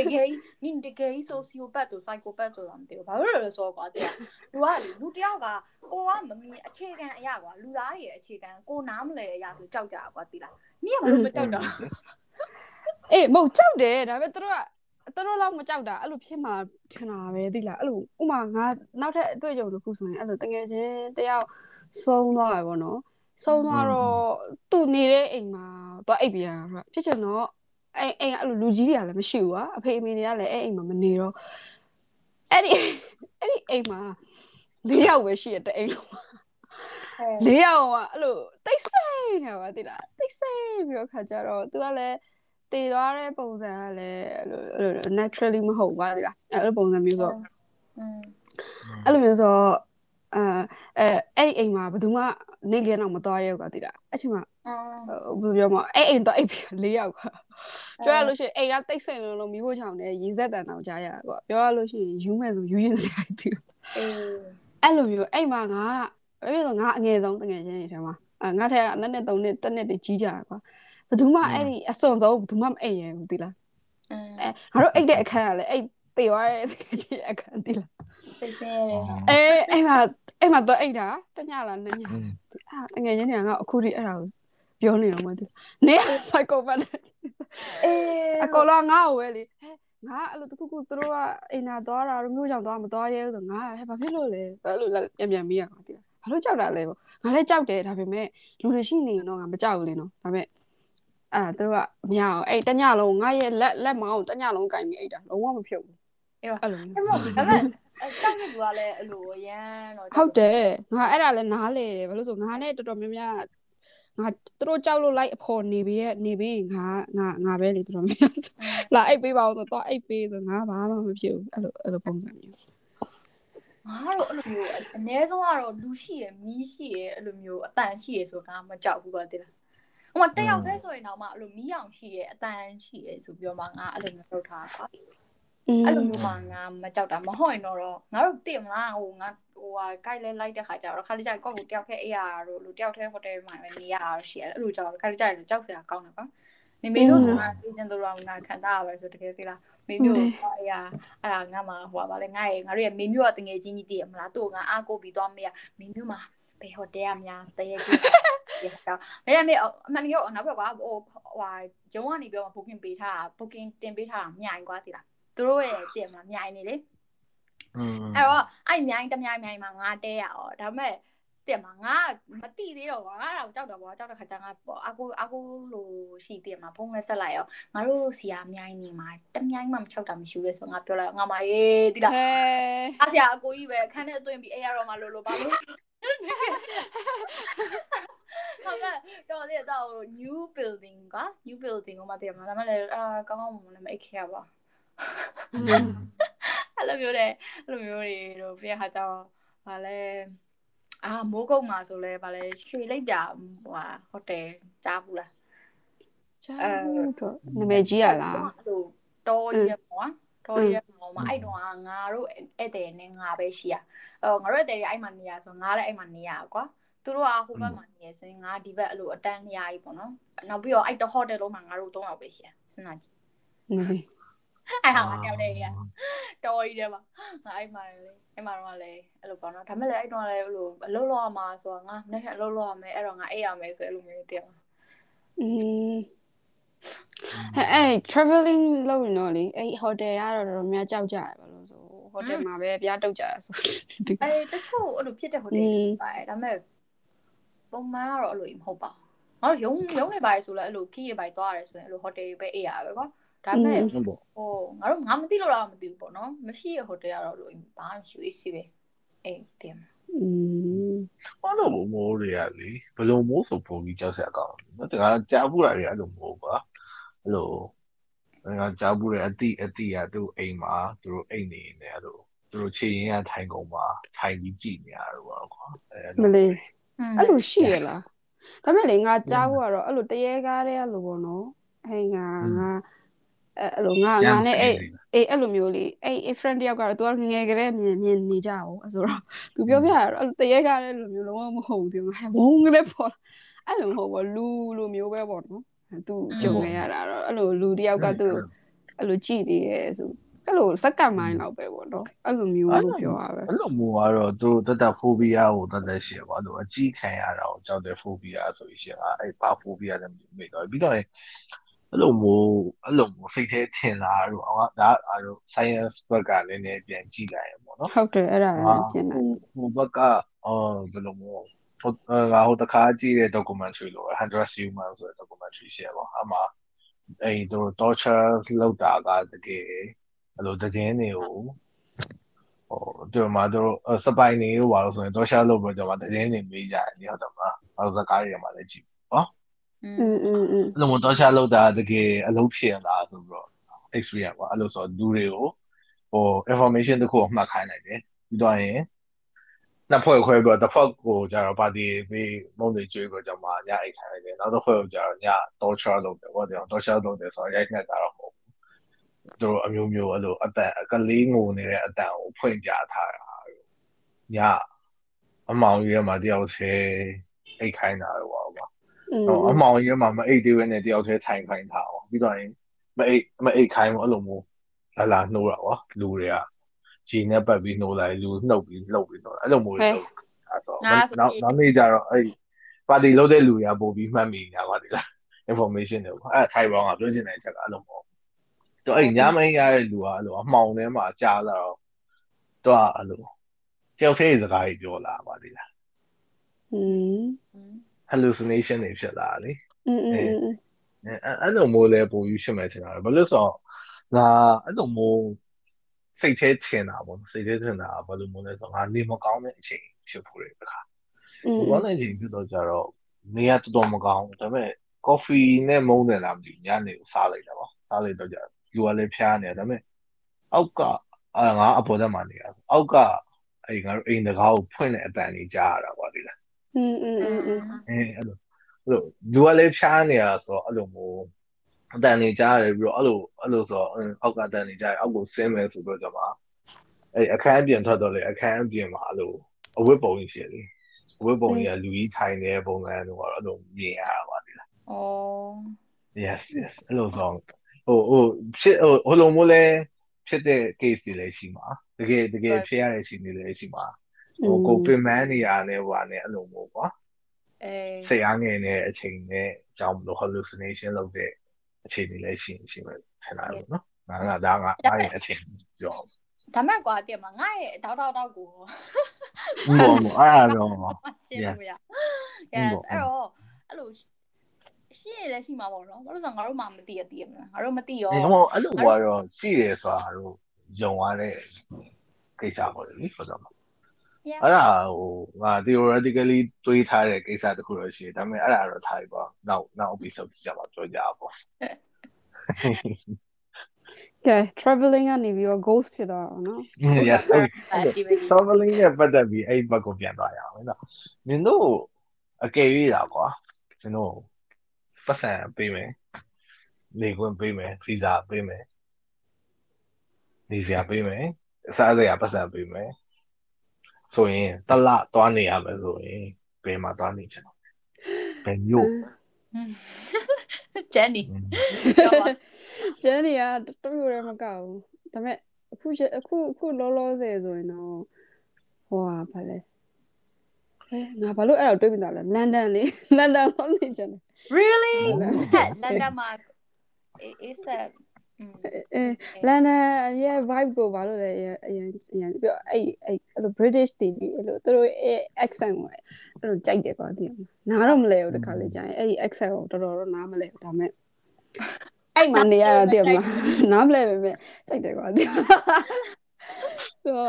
S2: တကယ်နင်တကယ်ဆိုစီယိုပတ်တို့စိုက်ကိုပတ်ဆိုတာမသိဘူးဘာလို့လဲဆိုတော့ကွာတဲ့လူကလူတယောက်ကကိုကမမြင်အခြေခံအရာကွာလူသားတွေရဲ့အခြေခံကိုနားမလဲတဲ့အရာဆိုကြောက်ကြကွာတိလားနင်ကဘာလို့မကြောက်တာ
S3: အေးမဟုတ်ကြောက်တယ်ဒါပေမဲ့သူတို့ကသူတို့လောက်မကြောက်တာအဲ့လိုဖြစ်မှာထင်တာပဲသိလားအဲ့လိုဥမာငါနောက်ထပ်အတွေ့အကြုံတစ်ခုဆိုရင်အဲ့လိုတကယ်ချင်းတယောက်ဆုံးသွားတယ်ပေါ့နော် ဆုံးသွားတော့သူ့နေတဲ့အိမ်မှာသွားအိပ်ပြရတာဖြစ်ချင်တော့အိမ်အိမ်ကအဲ့လိုလူကြီးတွေကလည်းမရှိဘူးကွာအဖေအမေတွေကလည်းအဲ့အိမ်မှာမနေတော့အဲ့ဒီအဲ့ဒီအိမ်မှာ၄ယောက်ပဲရှိရတဲ့အိမ်လုံးမှာ၄ယောက်ကအဲ့လိုတိတ်ဆိတ်နေပါသိလားတိတ်ဆိတ်ပြီးတော့ခါကြတော့သူကလည်းတည်သွားတဲ့ပုံစံကလည်းအဲ့လိုအဲ့လို naturally မဟုတ်ပါသိလားအဲ့လိုပုံစံမျိုးဆို
S2: อืม
S3: အဲ့လိုမျိုးဆိုအဲ အဲအဲ့ဒီအိမ်မှာဘယ်သူမှနေလျက်တော့မသွားရဲဘူးကွာတိလားအဲ့ချိန်မှာဘယ်လိုပြောမလဲအဲ့အိမ်တော့အိပ်လေးယောက်ကွာပြောရလို့ရှိရင်အိမ်ကတိတ်ဆိတ်လုံးလုံးမိဖို့ချောင်းနဲ့ရေဆက်တန်တောင်ကြားရကွာပြောရလို့ရှိရင်ယူမဲ့ဆိုယူရင်စရာတူ
S2: အေး
S3: အဲ့လိုမျိုးအိမ်မှာငါဘာဖြစ်လို့ငါအငယ်ဆုံးတငယ်ချင်းတွေထဲမှာအဲငါထက်ကနှစ်နှစ်သုံးနှစ်တစ်နှစ်တည်းကြီးကြတာကွာဘယ်သူမှအဲ့ဒီအစွန်ဆုံးဘယ်သူမှမအိပ်ရဲဘူးတိလားအဲငါတို့အိတ်တဲ့အခန်းကလည်းအိတ်တေသွားတဲ့အခန်းတိလား
S2: သိစင်းရဲ
S3: အဲအဲ့မှာ အဲ့မှာတော့အိတ်တာတညလားနှစ်ညအာတကယ်ချင်းနေငါအခုထိအဲ့ဒါကိုပြောနေတော့မသိနေစိုက်ကောပတ်
S2: အေး
S3: အကောလာငါ့ကိုပဲလေဟဲ့ငါအဲ့လိုတခုခုသူတို့ကအိမ်နာသွားတာတို့မျိုးကြောင့်သွားမသွားရဲဘူးဆိုငါဟဲ့ဘာဖြစ်လို့လဲအဲ့လိုပြန်ပြန်မေးရမှာတိလားဘာလို့ကြောက်တာလဲပေါ့ငါလည်းကြောက်တယ်ဒါပေမဲ့လူတွေရှိနေရင်တော့ငါမကြောက်ဘူးလေနော်ဒါပေမဲ့အဲ့သူတို့ကမရအောင်အဲ့တညလုံးငါရဲ့လက်လက်မောင်းတညလုံးကင်ပြီးအိတ်တာလုံးဝမဖြုတ်ဘူးအဲ့လို
S2: အဲ့မဟုတ်ဒါပေမဲ့ အဲကြောက်နေသူကလည်းအဲ့လိုရမ်းတော့
S3: ဟုတ်တယ်ငါအဲ့ဒါလည်းနားလေတယ်ဘာလို့ဆိုငါနဲ့တော်တော်များများငါသူတို့ကြောက်လို့လိုက်အဖော်နေပြီးရဲ့နေပြီးငါငါငါပဲလေတော်တော်များများဆိုလာအိတ်ပေးပါဦးဆိုတော့အိတ်ပေးဆိုငါဘာမှမဖြစ်ဘူးအဲ့လိုအဲ့လိုပုံစံမျိုး
S2: ငါတော့အဲ့လိုမျိုးအနည်းဆုံးကတော့လူရှိရယ်မီးရှိရယ်အဲ့လိုမျိုးအတန်ရှိရယ်ဆိုတော့ငါမကြောက်ဘူးပါတိလားဟိုမှာတက်ရောက်သေးဆိုရင်တော့မှအဲ့လိုမီးအောင်ရှိရယ်အတန်ရှိရယ်ဆိုပြီးတော့မှငါအဲ့လိုမျိုးလုပ်ထားတာ အဲ့လိုမျိုးမှငါမကြောက်တာမဟုတ်ရင်တော့ငါတို့သိမလားဟိုငါဟိုဟာကိုက်လဲလိုက်တဲ့ခါကျတော့ခါလေးကျရင်ကောက်ကိုတယောက်ထဲအေးရတော့လူတယောက်ထဲဟိုတယ်မှာပဲနေရတာရှိရတယ်အဲ့လိုကြောက်ခါလေးကျရင်ကြောက်စရာကောင်းတယ်ကွာနေမေတို့ဆိုတာလေကျင်သူတော်ငါခံတာပဲဆိုတကယ်သိလားမေမျိုးအဲ့ရအဲ့ဒါငါမှဟိုပါလေငါရဲ့ငါတို့ရဲ့မေမျိုးကတငယ်ချင်းကြီးတည်ရမလားသူ့ကငါအားကိုပြီးသွားမေးရမေမျိုးမှာဘယ်ဟိုတဲရများတရေကြီးရတော့မရမေအမှန်ကြီးနောက်ဘက်ကဟိုဟိုဂျုံကနေပြောမှာ booking ပေးထားတာ booking တင်ပေးထားတာမြိုင်ကွာသိလား သူတို့ရဲ့တင်မှာမြိုင်နေလေ
S1: อืม
S2: အဲ့တော့အဲ့မြိုင်တမြိုင်မြိုင်မှာငါတဲရအောင်ဒါပေမဲ့တင်မှာငါမတိသေးတော့ကွာငါတော့ကြောက်တော့ကွာကြောက်တဲ့ခါကျငါအကူအကူလိုရှိတင်မှာဖုန်းနဲ့ဆက်လိုက်ရောငါတို့စီယာမြိုင်နေမှာတမြိုင်မှမချောက်တာမရှိဘူးလေဆိုငါပြောလိုက်ငါမအေးတိလား
S3: ဟဲ
S2: အားစီယာအကိုကြီးပဲခန်းထဲအတွင်းပြီးအေးရတော့မှလို့လို့ပါလို့ဟုတ်ကဲ့တော့ဒီတော့ new building က new building ကိုမသိရမှာဒါမှလည်းအာကောင်းကောင်းမွန်မွန်လည်းမအိတ်ခဲ့ရပါ အဲ့လိုမျိုးတဲ့အဲ့လိုမျိုးတွေတော့ပြရခါကျတော့ဗာလဲအာမိုးကုတ်မှာဆိုလဲဗာလဲရွှေလိုက်ပြဟိုဟာဟိုတယ်ကြားဘူးလား
S3: ချာတော့နာမည်ကြီးရလား
S2: အဲ့လိုတော်ကြီးရပေါ့တော်ကြီးရပေါ့မှာအဲ့တော့ငါတို့ဧည့်သည်နဲ့ငါပဲရှိရအော်ငါတို့ဧည့်သည်တွေအဲ့မှာနေရဆိုငါလည်းအဲ့မှာနေရကွာသူတို့ကဟိုဘက်မှာနေရဆိုရင်ငါဒီဘက်အဲ့လိုအတန်းနေရကြီးပေါ့နော်နောက်ပြီးတော့အဲ့တော့ဟိုတယ်လုံးမှာငါတို့၃ယောက်ပဲရှိရစဉ်းစားကြည့်
S3: မသိ
S2: အဲ့ဟာမှကြောက်တယ်ကြီးတော်ကြီးတယ်မှာငါအဲ့မှာလေအဲ့မှာတော့လေအဲ့လိုပေါ့နော်ဒါမဲ့လေအဲ့တော့လေအဲ့လိုအလုပ်လုပ်ရမှာဆိုတော့ငါနေ့အလုပ်လုပ်ရမယ်အဲ့တော့ငါအိပ်ရမယ်ဆိုအဲ့လိုမျိုးတည်ရမှာ
S3: อืมအဲ့အဲ့ traveling လုပ်ရင်တော့လေအဲ့ hotel ကတော့တော်တော်များကြောက်ကြရပါလို့ဆို hotel မှာပဲပြားတုတ်ကြရဆို
S2: အဲ့တချို့အဲ့လိုဖြစ်တဲ့ hotel တွေပါတယ်ဒါပေမဲ့ပုံမှန်ကတော့အဲ့လိုမဟုတ်ပါဘူးငါတို့ရုံးရုံးနေပါတယ်ဆိုလဲအဲ့လိုခီးရပါတယ်သွားရတယ်ဆိုရင်အဲ့လို hotel ပဲအိပ်ရပါပဲကွာ ဒါပေမဲ့
S1: ဟုတ်ပေါ့
S2: ဟိုငါတို့ငါမသိလို့တော့မသိဘူးပေါ့နော်မရှိရဟိုတယ်ကတော့လို့ဘာမှရှိစီပဲအေးတင်
S3: อืม
S1: ဘာလို့မိုးတွေကလေဘယ်လိုမိုးဆိုပုံပြီးကြောက်စရာကောင်းတယ်တကယ်ကြားဘူးတာတွေအဲ့လိုမိုးကွာအဲ့လိုငါကြားဘူးတဲ့အတိအတိကသူ့အိမ်မှာသူတို့အိမ်နေနေအဲ့လိုသူတို့ခြေရင်းကထိုင်ကုန်မှာထိုင်ပြီးကြည်နေရတော့ပေါ့ကွာအဲ့
S3: မ
S1: လို
S3: လေးအဲ့လိုရှိရလားဒါပေမဲ့လေငါကြားဖို့ကတော့အဲ့လိုတရေကားတဲ့အဲ့လိုပေါ့နော်ဟဲ့ငါငါ အဲ့အဲ့လိုငါငါနဲ့အဲ့အေးအဲ့လိုမျိုးလေးအဲ့အဲ့ friend တယောက်ကတော့သူကငငယ်ကလေးမြင်မြင်နေကြအောင်အဲ့ဆိုတော့သူပြောပြရတော့အဲ့လိုတရေကားတဲ့လိုမျိုးလုံးဝမဟုတ်ဘူးသူငါဝုန်းကလေးပေါ့အဲ့လိုမဟုတ်ဘူးလူလိုမျိုးပဲပေါ့နော်သူကြုံနေရတာတော့အဲ့လိုလူတယောက်ကသူအဲ့လိုကြည်နေရဲဆိုအဲ့လိုစက္ကန့်မိုင်းလောက်ပဲပေါ့နော်အဲ့လိုမျိုးလို့ပြောရပဲ
S1: အဲ့လိုမိုးကတော့သူတို့တတ်တဖိုဘီယာကိုတတ်တရှိရပါလို့အကြီးခံရတာကိုကြောက်တဲ့ဖိုဘီယာဆိုရှင်อ่ะအဲ့ဘာဖိုဘီယာလဲမေးတော့ပြီးတော့ အဲ့လိုမျိုးအဲ့လိုမျိုးစိတ်ထဲထင်လာတော့အော်ဒါအဲ့လို science ဘက်ကလည်းနည်းနည်းပြန်ကြည့်လိုက်ရပေါ့နော်
S3: ဟုတ်တယ်အဲ့ဒါလည်းကျင်တယ်
S1: ဟိုဘက်ကအော်ဘယ်လိုမျိုးဟိုဟိုတခါကြည့်တဲ့ documentary လိုပဲ100 human ဆိုတဲ့ documentary ရှိရပါအမှအဲ့ဒီ torture လောက်တာကတကယ်အဲ့လိုတည်င်းတွေကိုဟိုတို့မှာတို့စပိုင်နေရောပါလို့ဆိုရင် torture လောက်ပဲကျွန်တော်တည်င်းတွေမေးကြတယ်ဟုတ်တယ်မလားအဲ့ဒါစကားတွေမှာလည်းကြည့်
S3: ပေါ့
S1: အဲ့လိုမျိုး torture လုပ်တာတကယ်အလုပ်ဖြစ်လာဆိုပြီးတော့ experience ပေါ့အဲ့လိုဆိုလူတွေကိုဟို information တစ်ခုအမှတ်ခိုင်းလိုက်တယ်ပြီးတော့ရင်နှစ်ဖွဲ့ခွဲပြီးတော့တစ်ဖက်ကိုကျတော့ပါတီပြီးမုံတွေကျွေးပြီးတော့မှညအိတ်ခိုင်းလိုက်တယ်နောက်တစ်ဖွဲ့ကိုကျတော့ည torture လုပ်တယ်ပေါ့တယ် torture လုပ်တယ်ဆိုတော့ရိုက်နှက်တာတော့မဟုတ်ဘူးသူတို့အမျိုးမျိုးအဲ့လိုအတန်ကလေးငိုနေတဲ့အတန်ကိုဖွင့်ပြထားတာညအမောင်ကြီးကမှတယောက်သေးအိတ်ခိုင်းတာတော့ တော့အမောင်ကြီးကမှမအိတ်သေးဘဲနဲ့တယောက်တည်းထိုင်ခိုင်းတာပေါ့ပြီးတော့ရင်မအိတ်မအိတ်ခိုင်းဘူးအဲ့လိုမျိုးလာလာနှိုးတာပေါ့လူတွေကဂျီနဲ့ပတ်ပြီးနှိုးလိုက်လူနှုတ်ပြီးလှုပ်ပြီးနှိုးတာအဲ့လိုမျိုးလုပ်အဲ့ဆိုနောက်နောက်နေ့ကျတော့အဲ့ပါတီလုပ်တဲ့လူတွေကပို့ပြီးမှတ်မိနေတာပါဒီလား information တွေပေါ့အဲ့ထိုင်ပေါင်းကပြောချင်တဲ့အချက်ကအဲ့လိုမျိုးတော့အဲ့ညမင်းရတဲ့လူကအဲ့လိုအမှောင်ထဲမှာကြားလာတော့သူကအဲ့လိုတယောက်တည်းစကားကြီးပြောလာပါသေးလား
S3: อืม
S1: hallucination တွေဖြစ်လာလေ
S3: อืมอืม
S1: အဲအဲ့လိုမျိုးလဲပိုပြီးဖြစ်မယ်ထင်တာဘာလို့ဆိုတော့ငါအဲ့လိုမျိုးစိတ်ထဲထင်တာပေါ့စိတ်ထဲထင်တာဘာလို့မျိုးလဲဆိုတော့ငါနေမကောင်းတဲ့အချိန်ဖြစ်ဖို့ရတခါ
S3: อืม
S1: ဒီကောင်းတဲ့အချိန်ဖြစ်တော့ကြတော့နေရတော်တော်မကောင်းဒါပေမဲ့ coffee နဲ့မုန်းတယ်လားမသိညနေကိုစားလိုက်တာပေါ့စားလိုက်တော့ကြလူကလည်းဖျားနေတယ်ဒါပေမဲ့အောက်ကအာငါအပေါ်တက်မှနေရအောက်ကအဲ့ငါတို့အိမ်တကားကိုဖွင့်တဲ့အတန်ကြီးကြားရတာပေါ့ဒီလား
S3: อืมอืมอืมอืม
S1: အဲအဲ့လိုအဲ့လိုလူကလည်းဖျားနေရဆိုတော့အဲ့လိုမျိုးအတန်နေကြားရတယ်ပြီးတော့အဲ့လိုအဲ့လိုဆိုတော့အောက်ကတန်နေကြားရအောက်ကိုဆင်းမယ်ဆိုတော့ကျွန်မအဲ့အခန်းအပြင်ထွက်တော့လေအခန်းအပြင်မှာအဲ့လိုအဝတ်ပုံကြီးဖြစ်လေအဝတ်ပုံကြီးကလူကြီးထိုင်နေတဲ့ပုံစံတော့အဲ့လိုမြင်ရတာပါဒီလား
S2: อ๋อ
S1: အ yes yes အဲ့လိုဆိုဟိုဟိုဖြစ်ဟိုဟိုလိုမျိုးလဲဖြစ်တဲ့ case တွေလည်းရှိမှာတကယ်တကယ်ဖြစ်ရတဲ့ရှင်တွေလည်းရှိမှာ ဟိုကိုပင်မန်းနေရနဲ့ဟိုကနေအဲ့လိုမျိုးကွာ
S2: အေး
S1: စိတ်အားငယ်နေတဲ့အချိန်နဲ့အကြောင်းမလို့ hallucination လုပ်တဲ့အခြေအနေလည်းရှိရှိမယ်ထင်တာလို့နော်ငါကဒါငါအားရဲ့အချိန်ကြော
S2: ဒါမဲ့ကွာတည်မှာငါရဲ့တောက်တောက်တောက်ကို
S1: ဘောဘောအဲ့ဒါတော့
S2: ရှင်းလို့မရ yes အဲ့တော့အဲ့လိုရှင်းရလဲရှိမှာပေါ့နော်ဘာလို့ဆိုငါတို့မှမသိရသိရမလားငါတို့မသိရော
S1: ဒီဟိုအဲ့လိုကတော့ရှိတယ်ဆိုတာတို့ယုံရတဲ့ကိစ္စပေါ့လေဟုတ်တော့
S2: Yeah
S1: အဲ့ဒါဟိုငါ theoretically တွေးထားတဲ့ကိစ္စတခုတော့ရှိတယ်ဒါပေမဲ့အဲ့ဒါတော့ထားပြီပေါ့နောက်နောက် episode ကြပါပြောကြပါပေါ့
S3: ကဲ traveling ကနေပြီးတော့ ghost ဖြစ်သွားအောင်နော်
S1: yes okay
S2: activity
S1: traveling နဲ့ပတ်သက်ပြီးအဲ့ဘက်ကိုပြန်သွားရအောင်နော်နင်တို့အကယ်၍တာကွာနင်တို့ပတ်စံပေးမယ်နေခွင့်ပေးမယ်ဗီဇာပေးမယ်နေစရာပေးမယ်အစားအစာပတ်စံပေးမယ် ဆိုရင်တလသွားနေရမယ်ဆိုရင်ဘယ်မှာသွားနေချင်လဲဘယ်မြို့
S2: ဂျန်နီပြောပါ
S3: ကျန်နေရတူတူလည်းမကောက်ဘူးဒါပေမဲ့အခုချက်အခုအခုလောလောဆယ်ဆိုရင်တော့ဟိုဟာဘာလဲအဲငါဘာလို့အဲ့ဒါတွေးမိတာလဲလန်ဒန်လေလန်ဒန်ကိုနေချင်တယ်
S2: really
S1: ဟုတ်
S2: လန်ဒန်မှာ is a
S3: အဲလန်ဒန်ရဲ့ vibe ကိုဘာလို့လဲအရင်အရင်အရင်ပြောအဲ့အဲ့အဲ့လို British တွေဒီအဲ့လိုသူတို့ရဲ့ accent ကိုအဲ့လိုကြိုက်တယ်ကွာဒီနားတော့မလဲဘူးတခါလေကြာရင်အဲ့ဒီ accent ကိုတော်တော်တော့နားမလဲဘူးဒါပေမဲ့အဲ့မှနေရတာတည်မလားနားမလဲပဲပဲကြိုက်တယ်ကွာဒီဆို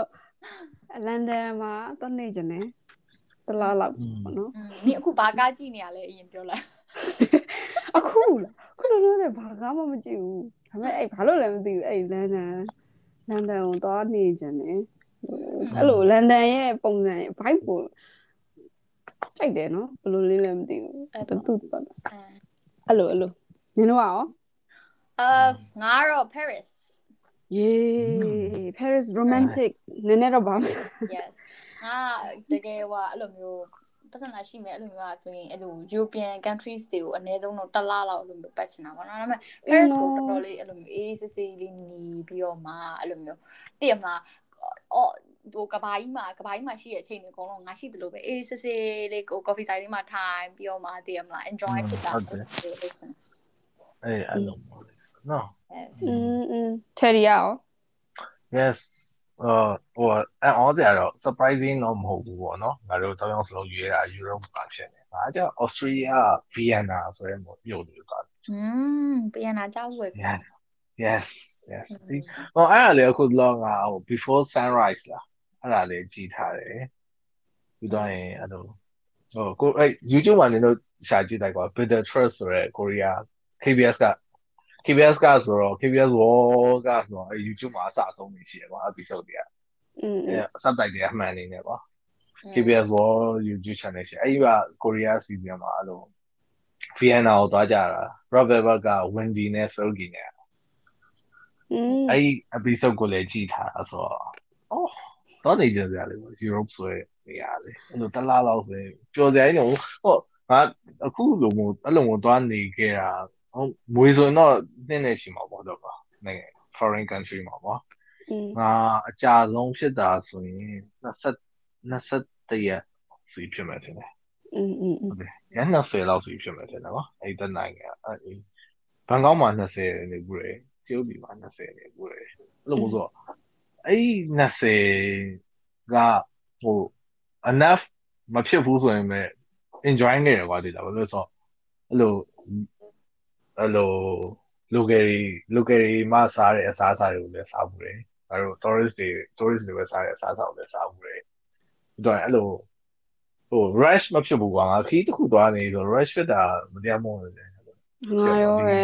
S3: လန်ဒန်မှာတော့နေကြတယ်တလားလောက်ပေါ့နော်
S2: နင်အခုဘာကားကြည့်နေရလဲအရင်ပြောလိုက်
S3: အခုလား ခုလိုလိုတဲ့ဘာကားမှမကြည့်ဘူးဒါပေမဲ့အဲ့ဘာလို့လဲမသိဘူးအဲ့လန်ဒန်လန်ဒန်ကိုသွားနေကြတယ်အဲ့လိုလန်ဒန်ရဲ့ပုံစံရဲ့ vibe ကိုကြိုက်တယ်နော်ဘယ်လိုလေးလဲမသိဘူး
S2: အဲ့
S3: တူ
S2: တော့
S3: တူပါအဲ့လိုအဲ့လိုနင်တို့ကရော
S2: အာငါတော့ Paris
S3: Yay Paris romantic နည်းနည်းတော့ဘာမှ
S2: yes ငါတကယ်ဟိုအဲ့လိုမျိုး ပတ်စံလာရှိမယ်အဲ့လိုမျိုးอ่ะဆိုရင်အဲ့လို European countries တွေကိုအနည်းဆုံးတော့တစ်လလောက်အဲ့လိုမျိုးပတ်ချင်တာပေါ့နော်ဒါပေမဲ့ Paris ကိုတော်တော်လေးအဲ့လိုမျိုးအေးစစ်စစ်လေးနေပြီးတော့မှအဲ့လိုမျိုးတည်မလားအော်ဟိုကဘာကြီးမှာကဘာကြီးမှာရှိတဲ့အချိန်တွေအကုန်လုံးငါရှိတယ်လို့ပဲအေးစစ်စစ်လေးကို coffee site လေးမှာထိုင်ပြီးတော့မှတည်မလား enjoy ဖြစ်တာ
S1: ဟုတ်တယ်
S2: လို့ချင်
S1: အေးအဲ့လိုပေါ့လေနော်
S2: yes
S3: อืมอืม Terry ရော
S1: yes အာဟိုအဲ့အော်စရာတော့ surprising တော့မဟုတ်ဘူးပေါ့နော်ငါတို့တောင်းအောင်စလုံးရွေးတာ Europe ပါဖြစ်နေငါကြောင့် Austria Vienna ဆိုရဲမို့မြို့တွေသွား
S2: อืมပြန်လာကြောက်ဝယ်
S1: Yeah yes yes ဒီဟိုအဲ့ဒါလေအခုလောငါဟို before sunrise လားအဲ့ဒါလေကြည်ထားတယ်ပြီးတော့ရင်အဲ့လိုဟိုကိုအဲ့ YouTube မှာနေတော့ရှာကြည့်လိုက်ကွာ Bitter Trust ဆိုရဲကိုရီးယား KBS က KBS ကဆိုတော့ KBS World ကဆိုတော့အဲ့ YouTube မှာအစအဆုံးနေရှိတယ်ကွာ episode တွေက
S3: อืม
S1: အဲ subtitle တွေအမှန်နေနေကွာ KBS World YouTube channel ရှိအဲ့ဒီကကိုရီးယား season မှာအဲ့လို Vienna ကိုသွားကြတာ Robert Berg က Wendy နဲ့ Sergey နဲ့
S3: อืม
S1: အဲ့ဒီ episode ကိုလည်းကြည့်ထားတာဆိုတော့အော်တော့နေကြစရာလေးပေါ့ Europe ဆိုရနေရလေအဲ့လိုတစ်လားလောက်ဆိုရင်ပျော်စရာကြီးတော့ဟောငါအခုလိုမျိုးအဲ့လိုမျိုးသွားနေခဲ့တာဟို မွေဆိုရင်တော့နှစ်နဲ့ရှိမှာပေါ့တော့ပါနိုင်ငံ foreign country မှာပေါ့
S3: อืม
S1: ငါအကြာဆုံးဖြစ်တာဆိုရင်20 21ရက်စီဖြစ်မယ်ထင်တယ်
S3: อืมอืม
S1: ရန်20လောက်စီဖြစ်မယ်ထင်တယ်နော်အဲ့ဒီနိုင်ငံအဲ့ဘန်ကောက်မှာ20နေဘူးလေကျုပ်ပြည်မှာ20နေဘူးလေအဲ့လိုမျိုးဆိုတော့အဲ့ဒီ20ကဟို enough မဖြစ်ဘူးဆိုရင်ပဲ enjoy နေရကွာဒီလားဘာလို့လဲဆိုတော့အဲ့လို အဲ့လို local local မှာစားတဲ့အစားအစာတွေကိုလည်းစားဘူးလေအဲ့လို tourist တွေ tourist တွေပဲစားတဲ့အစားအစာကိုလည်းစားဘူးလေပြီးတော့အဲ့လိုဟို rush မဖြစ်ဘူးကွာငါခီးတစ်ခုသွားနေဆို rush ဖြစ်တာမတရားမို့လို့လေ
S3: ငါရောပဲ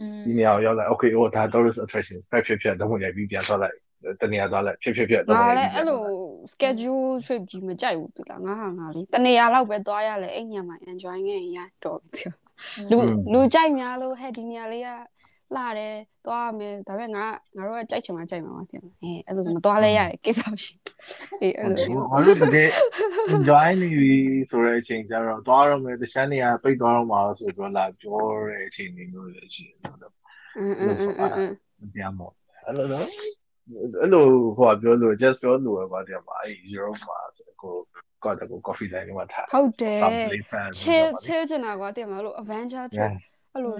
S2: อืม
S1: ဒီနေရာကိုရောက်လာ okay ဟိုဒါ tourist attraction ဖက်ဖြစ်ဖြစ်တော့ဝင်ရိုက်ပြီးပြန်သွားလိုက်တနေရာသွားလိုက်ဖြစ်ဖြစ်ဖြစ်တော့
S3: ငါ
S1: ဝင်
S3: လ
S1: ရိုက်
S3: ည်း
S1: ပြီး
S3: အဲ့လို schedule trip ကြီးမကြိုက်ဘူးသူလားငါဟာငါလေးတနေရာလောက်ပဲသွားရလေအဲ့ညမှာ enjoy ငယ်ရတော့ပြီ လူလူကြိုက်များလို့ဟဲ့ဒီနေရာလေးကလာတယ်သွားရမယ်ဒါပေမဲ့ငါငါတို့ကကြိုက်ချင်မှကြိုက်မှာပါတင်အဲအဲ့လိုဆိုမသွားလဲရတယ်ကိစ္စမရှိအေးအဲ့လို
S1: ငါတို့တကယ် enjoy နေပြီဆိုတဲ့အချိန်ကျတော့သွားရမယ်တခြားနေရာပိတ်သွားတော့မှာဆိုတော့လာပြောတဲ့အချိန်တွေမျိုးလည်းရှိတယ်ဆိုတော့
S3: အင်းအင်းအင်းအင်း
S1: မတရားမို့အဲ့လိုတော့ အဲ့လိုဟိုပြောလို့ just ပြောလို့ပဲတရားမှာအဲ့ Europe မှာကိုကောတကို coffee ဆိုင်မှာထား
S3: ဟုတ်တယ်
S1: Subway fan
S3: chill chill ချင်တာကွာတင်မလို့ adventure trip
S1: yes
S3: အဲ့လို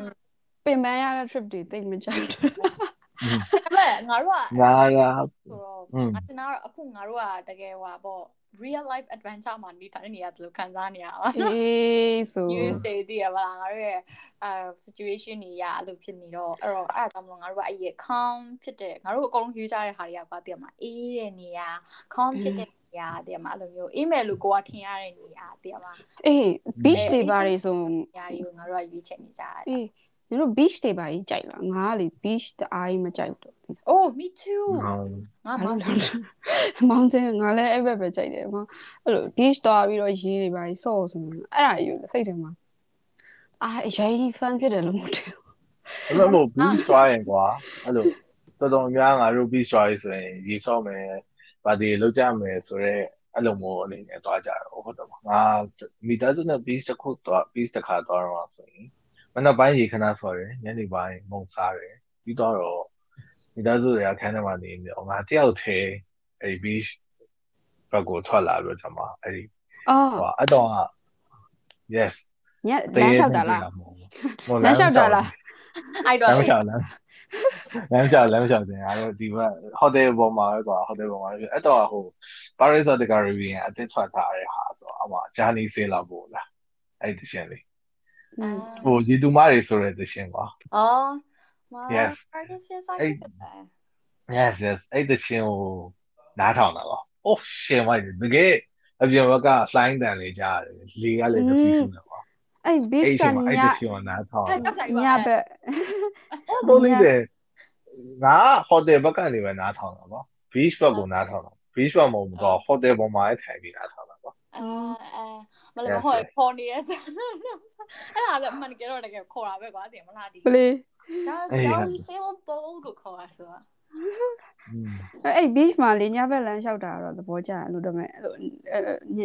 S3: ပင်ပန်းရတဲ့ trip တွေတိတ်မကြိုက်ဘူး
S2: ဒါပေမဲ့ငါတို့က
S1: ငါက
S2: ဆိုတော့
S1: อืม
S2: ငါတင်တော့အခုငါတို့ကတကယ်ဟွာပေါ့ real life adventure မှာနေတဲ့နေရာတလို့ခံစားနေရတာ
S3: အေးဆို
S2: you stay တည်ရပါလားငါတို့ရဲ့အဲ situation တွေရအဲ့လိုဖြစ်နေတော့အဲ့တော့အဲ့ဒါကြောင့်မလို့ငါတို့ကအဲ့ရ calm ဖြစ်တဲ့ငါတို့အကုန်လုံးယူကြတဲ့ဟာတွေကကွာတည်မှာအေးတဲ့နေရာ calm ဖြစ်တဲ့နေရာတည်မှာအဲ့လိုမျိုးအေးမယ်လို့ကိုကထင်ရတဲ့နေရာတည်မှာ
S3: အေး beach တွေပါတွေဆို
S2: နေရာတွေကိုငါတို့ကရွေးချယ်နေကြတာ
S3: အေး ညတို့ beach တွေပါကြီးကြိုက်လားငါကလေ beach တအားကြီးမကြိုက်တော့ဘူး
S2: oh me too ငါ
S3: ဘာ
S2: မော
S3: လို့
S2: င်
S3: လဲမောင်ကျင်းငါလည်းအဲ့ဘက်ပဲကြိုက်တယ်မအဲ့လို beach သွားပြီးတော့ရေးတွေပါကြီးဆော့ဆိုရင်အဲ့ဒါယူစိတ်ထဲမှာအာအရေးကြီး fun ဖြစ်တယ်လို့မထင်ဘူး
S1: အဲ့လိုမို့ beach သွားရင်ကွာအဲ့လိုတော်တော်များငါတို့ beach သွားရေးဆိုရင်ရေဆော့မယ်ပါတီလောက်ကြမယ်ဆိုတော့အဲ့လိုမျိုးအနေနဲ့သွားကြတော့ဟုတ်တယ်ငါမိသားစုနဲ့ beach တစ်ခုသွား beach တစ်ခါသွားတော့ဆိုရင် မနေ့ပိုင်းရေခဏဆော်တယ်ညနေပိုင်းမုံစားတယ်ပြီးတော့မိသားစုတွေကခန်းထဲမှာနေနေငါတယောက်သေးအဲ့ beach ဘက်ကိုထွက်လာပြီးတော့ကျွန်မအဲ့ဒီ
S3: အော်
S1: ဟိုအဲ့တော့ yes
S3: ညလမ်းလျှောက်တာလား
S1: မဟုတ်
S3: လမ်းလျှောက်တာလား
S2: အဲ့
S1: လ
S2: တော့
S1: မ်းလျှောက်လမ်းလမ်းလျှောက်လမ်းလျှောက်တယ်အားတော့ဒီဘက်ဟိုတယ်ပေါ်မှာပဲကွာဟိုတယ်ပေါ်မှာအဲ့တော့ဟို Paris of the Caribbean အတင်းထွက်ထားတဲ့ဟာဆိုအမှဂျာနီဆေးလောက်ပို့လားအဲ့ဒီရှင်လေး ဟိုဒီတူမတွေဆိုတဲ့တရှင်ကွာ
S2: အော်
S1: Yes.
S2: artist feels like
S1: အဲ့ yes yes အဲ့တရှင်ကိုနားထောင်တာကွာအိုးရှင်မိုက်တကယ်အပြင်ဘက်ကလှိုင်းတန်လေးကြားတယ်လေကလည်းတဖြည်းဖြည်းနဲ့ကွာ
S3: အဲ့ beach
S1: အဲ့
S3: က
S1: ရှင်မှာအဲ့
S3: ည
S1: တရှင်ကိုနားထောင်
S2: အဲ့တော့ဆိုင်
S3: ည
S2: ပါ
S3: ဘက်
S1: တော့လေးတယ်ငါဟိုတယ်ဘက်ကနေပဲနားထောင်တာကွာ beach ဘက်ကိုနားထောင်တာ beach ဘက်မဟုတ်ဘူးတော့ဟိုတယ်ပေါ်မှာထိုင်ပြီးနားထောင်တာကွာ
S2: အဲအဲမလည်းမဟုတ်ခေါ်နေရဲ့အဲ့ဒါလည်းအမှန်တကယ်တော့တကယ်ခေါ်တာပဲကွာတင်မလားဒီ
S3: ပလေး
S2: ဒါ
S1: အေး
S2: Jolly Sail Bowl ကိုခေါ်တာဆိုတာ
S1: อืม
S3: အဲ့ beach မှာလေညဘက်လမ်းလျှောက်တာတော့သဘောကျတယ်အဲ့လိုတော့မဲ့အဲ့လိုည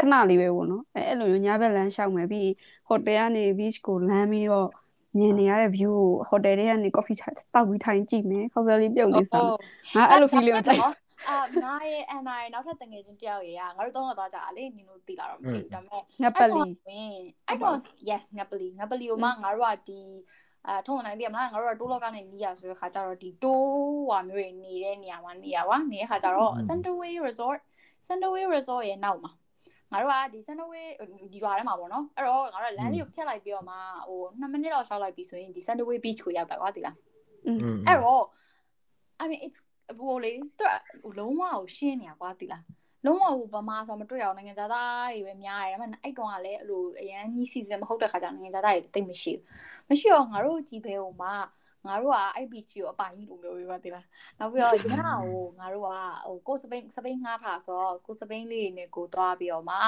S3: ခဏလေးပဲပေါ့နော်အဲ့အဲ့လိုမျိုးညဘက်လမ်းလျှောက်မယ်ပြီးဟိုတယ်ကနေ beach ကိုလမ်းပြီးတော့မြင်နေရတဲ့ view ကိုဟိုတယ်ထဲကနေ coffee တောက်ပြီးထိုင်ကြည့်မယ်ခေါက်ဆွဲလေးပြုတ်လေးစားငါအဲ့လို feeling ကိုကြိုက်
S2: အာငါရဲ့ NI နောက်ထပ်တငယ်ချင်းတယောက်ရေကငါတို့တော့သွားကြတာလေနင်တို့သိလာတော့မသိဘူးဒါပေမဲ့
S3: ငပလီ
S2: ဝင်အဲ့တော့ yes ငပလီငပလီကိုမှငါတို့ကဒီအဲထုံးနိုင်တယ်မလားငါတို့ကတိုးလော့ကနေနီးရဆိုတဲ့ခါကျတော့ဒီတိုးဟွာမျိုးတွေနေတဲ့နေရာမှာနေရပါနေတဲ့ခါကျတော့ Sandway Resort Sandway Resort ရဲ့နောက်မှာငါတို့ကဒီ Sandway ဒီရွာထဲမှာပေါ့နော်အဲ့တော့ငါတို့လမ်းလေးကိုဖြတ်လိုက်ပြီးတော့မှဟို2မိနစ်လောက်ရှောက်လိုက်ပြီးဆိုရင်ဒီ Sandway Beach ကိုရောက်တာကွာသိလား
S1: อืม
S2: အဲ့တော့ I mean it's ဟိုလေသူကလုံးဝကိုရှင်းနေရကွာသိလားလုံးဝဟိုဗမာဆိုမတွေ့အောင်နိုင်ငံသားတွေပဲများတယ်ဒါပေမဲ့အဲ့တုန်းကလည်းအဲ့လိုအရန်ကြီးစီစဉ်မဟုတ်တဲ့ခါကျနိုင်ငံသားတွေတိတ်မရှိဘူးမရှိတော့ငါတို့ကြည်ဘဲဟိုမှာ ငါတို့က IPG ကိုအပိုင်ကြီးလိုမျိုးပဲသိလားနောက်ပြီးတော့ညကိုငါတို့ကဟိုကိုစပိန်စပိန်ငှားထားဆိုတော့ကိုစပိန်လေးနဲ့ကိုသွားပြီးတော့မှ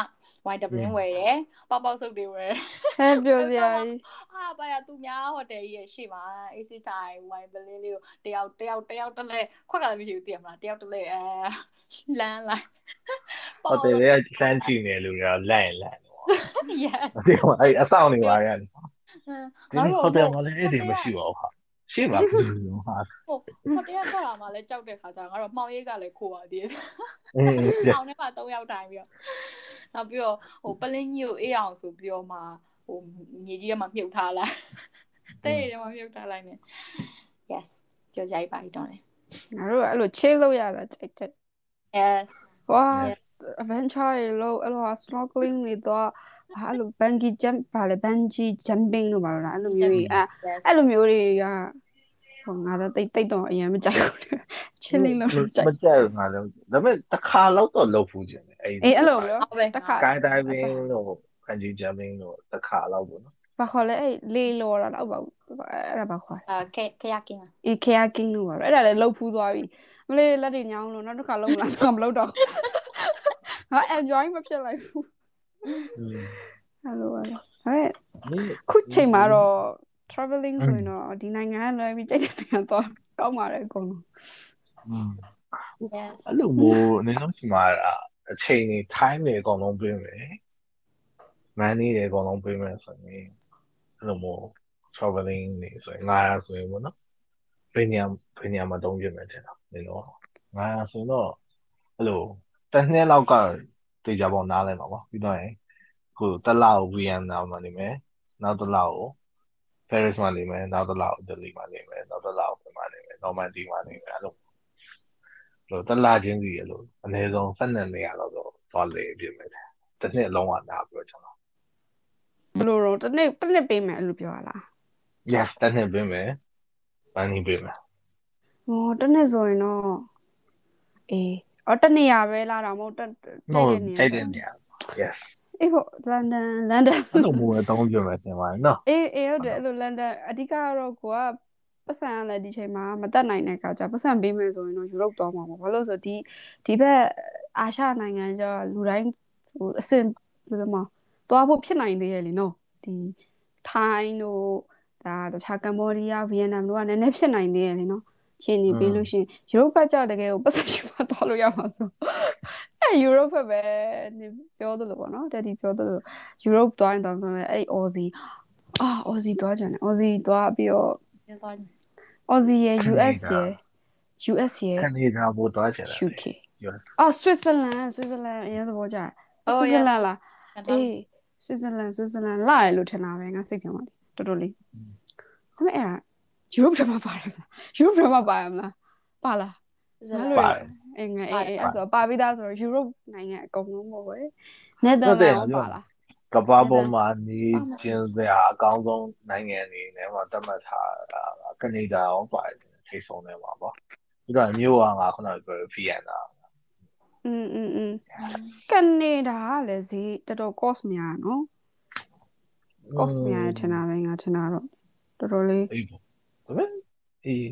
S2: wine doubling ဝယ်တယ်ပေါက်ပေါက်စုပ်တွေဝယ်
S3: ဟဲ့ပြောစရာကြီး
S2: အာဘာရသူများဟိုတယ်ကြီးရဲ့ရှေ့မှာ AC time wine doubling လေးကိုတယောက်တယောက်တယောက်တစ်လဲခွက်ကလည်းမရှိဘူးသိရမလားတယောက်တစ်လဲအဲလမ်းလိုက်
S1: ဟိုတယ်ရဲ့စမ်းကြည့်နေလူတွေကလန့်လန့်တော့
S2: yes
S1: ဒီမှာအဲ့အဆောင်နေပါရတယ်ဒီ
S2: ငါတို့
S1: ဟိုတယ်မှာလည်းအဲ့ဒီမရှိပါဘူးဟာ ရှိပါဘူးဟာ
S2: ဟိုဟိုတယ်ထွက်လာမှလည်းကြောက်တဲ့ခါကျငါတို့မှောင်ရိပ်ကလည်းခိုးပါသေးတယ်
S1: အေး။
S2: အောင်ထဲမှာ၃ယောက်တိုင်းပြီးတော့နောက်ပြီးတော့ဟိုပလင်းကြီးကိုအေးအောင်ဆိုပြီးတော့မှဟိုမြေကြီးထဲမှာမြုပ်ထားလိုက်။တဲ့ထဲမှာမြုပ်ထားလိုက်နေ။ Yes ကြောက်ကြိုက်ပါတော့လေ
S3: ငါတို့ကအဲ့လို chill လုပ်ရတာကြိုက်တယ်။
S2: Yeah
S3: ဝါ adventure တွေလို့အဲ့လို snorkeling တွေတော့အဲ့လို bungee jump ပါလေ bungee jumping လို့ပါတော့လားအဲ့လိုမျိုးကြီးအဲ့
S2: yes
S3: အဲ့လိုမျိုးတွေက ဟိုငါတော့တိတ်တိတ်တော့အရင်မကြိုက်ဘူးချစ်လိမ့်လို့မကြိုက်
S1: မကြိုက်ငါလည်းဒါပေမဲ့တစ်ခါတော့တော့လုပ်ဘူးကျင်တယ်အေး
S3: အေးအဲ့လိုမျိုး
S2: တစ်ခါကိုင်းတိုင်းပ
S3: င်လို့က
S1: န်ဂျီဂျမ်ပင်လို့တစ်ခါတော့ပေါ့နော်
S3: ဘာခေါ်လဲအဲ့လေလော်တာတော့ဘာအဲ့ဒါဘာခေါ်လဲ
S2: အဲ kayaking
S3: အေး kayaking လို့ပါတော့အဲ့ဒါလည်းလှုပ်ဖူးသွားပြီမလေးလက်တွေညောင်းလို့နောက်တစ်ခါလှုပ်လာဆိုတော့မလှုပ်တော့ငါ enjoy မဖြစ်လိုက်ဘူး
S1: ဟ
S3: ယ်လိုဟဲ့ခုချိန်မှာတော့ traveling ဆိုရင်တော့ဒီနိုင်ငံကလွယ်ပြီးကြိုက်တဲ့နိုင်ငံတော့ကောင်းပါတယ်အကုန်လုံး
S1: อืม
S2: yes
S1: အဲ့လိုမျိုးနေလို့ရှိမှာအချိန်နေ time တွေအကုန်လုံးပေးမယ် money တွေအကုန်လုံးပေးမယ်ဆိုရင်အဲ့လိုမျိုး traveling နေဆိုရင်ငါရဆိုရင်ပေါ့နော်ဘယ်နေရာဘယ်နေရာမှာတုံးပြမယ်တဲ့နော်နေတော့ငါရဆိုရင်တော့အဲ့လိုတစ်နှစ်လောက်ကတေချာပေါနားလဲမှာပေါ့ပြီးတော့ရင်ခုတစ်လကို Vienna မှာနေမယ်နောက်တစ်လကို Paris မှာနေမယ်နောက်တစ်လကို Italy မှာနေမယ်နောက်တစ်လကိုပြန်မှာနေမယ် Normandy မှာနေမယ်အဲ့လိုလို့တစ်လချင်းစီအဲ့လိုအနည်းဆုံး12နေရာလောက်တော့သွားလေပြမယ်တစ်နှစ်လုံးဝနားပြီးတော့ကျွန်တော်
S3: ဘယ်လိုတော့တစ်နေ့တစ်နေ့ပေးမယ်အဲ့လိုပြောရလား
S1: yes တစ်နှစ်ပြင်မယ် money ပြင်မယ်
S3: ဟောတစ်နေ့ဆိုရင်တော့အေးအော်တစ်နေရာပဲလာတာမဟုတ်တစ်
S1: no
S3: ကြိုက်တဲ့နေရာ
S1: ကြိုက်တဲ့နေရာ yes
S3: အေးဟုတ်လန်ဒန်လန်ဒန်
S1: အဲ့လိုမျိုးပဲတောင်းပြမယ်ဆင်ပါတယ်နော်
S3: အေးအေးဟုတ်တယ်အဲ့လိုလန်ဒန်အဓိကကတော့ကိုကပတ်စံလည်းဒီချိန်မှာမတက်နိုင်တဲ့အခါကျပတ်စံပေးမယ်ဆိုရင်တော့ယူရိုပသွားမှာပေါ့ဘာလို့လဲဆိုဒီဒီဘက်အာရှနိုင်ငံကျလူတိုင်းဟိုအစင်ဘယ်လိုမှသွားဖို့ဖြစ်နိုင်သေးရဲ့လीနော်ဒီထိုင်းတို့ဒါတခြားကမ္ဘောဒီးယားဗီယက်နမ်တို့ကနည်းနည်းဖြစ်နိုင်သေးရဲ့လीနော်ချင်းနေပြီးလို့ရှိရင်ယူရိုပကတကယ်ကိုပတ်စံရှိမှသွားလို့ရမှာဆို အဲယူရိုပပဲနေပြောသလိုပေါ့နော်တက်ဒီပြောသလိုယူရိုပသွားရင်တော့အဲ့ Aussie အာ Aussie သွားကြတယ် Aussie သွားပြီးတော့
S2: yes on
S3: Aussie ရဲ့ US
S1: ကနေဒါ
S3: ရဲ့ US ရဲ့
S1: ကနေဒါဘို့တွားချင်တယ်
S3: UK
S1: yes
S3: အော် Switzerland Switzerland အရင်သဘောကျတယ်
S2: Oh, yes.
S3: Switzerland လား
S2: and
S3: အေး Switzerland Switzerland လာရလို့ထင်တာပဲငါစိတ်ထဲမှာတော်တော်လေးဒါပေမဲ့အဲ့ဒါ Europe ထဲမှာပါတယ်မလား Europe ထဲမှာပါရမလားပါလားငါ
S2: on
S3: လို့
S1: ပါ
S3: အေးငါ
S2: ပါ
S3: အေး
S2: တယ်
S3: အဲ့ဆိုပါပြီးသားဆိုတော့ Europe နိုင်ငံအကုန်လုံးပေါ့ပဲ
S1: ဟုတ်တယ်
S3: Netherlands ပါလား
S1: ကမ္ဘာပေါ်မှာနေကျင်စရာအကောင်းဆုံးနိုင်ငံတွေနဲ့မှာသတ်မှတ်ထားတာကကနေဒါရောပါတယ်ထိတ်ဆုံးနေမှာပေါ့ပြီးတော့မြို့ကငါခုနကပြောဗီယက်နာ
S3: อืมอืมอืม
S1: yes
S3: ကနေဒါကလည်းဈေးတော်တော် cost များနော် cost များတယ်ထင်တာပဲငါထင်တာတော့တော်တော်လေး
S1: အေးပေါ့ဒါပေမဲ့အေး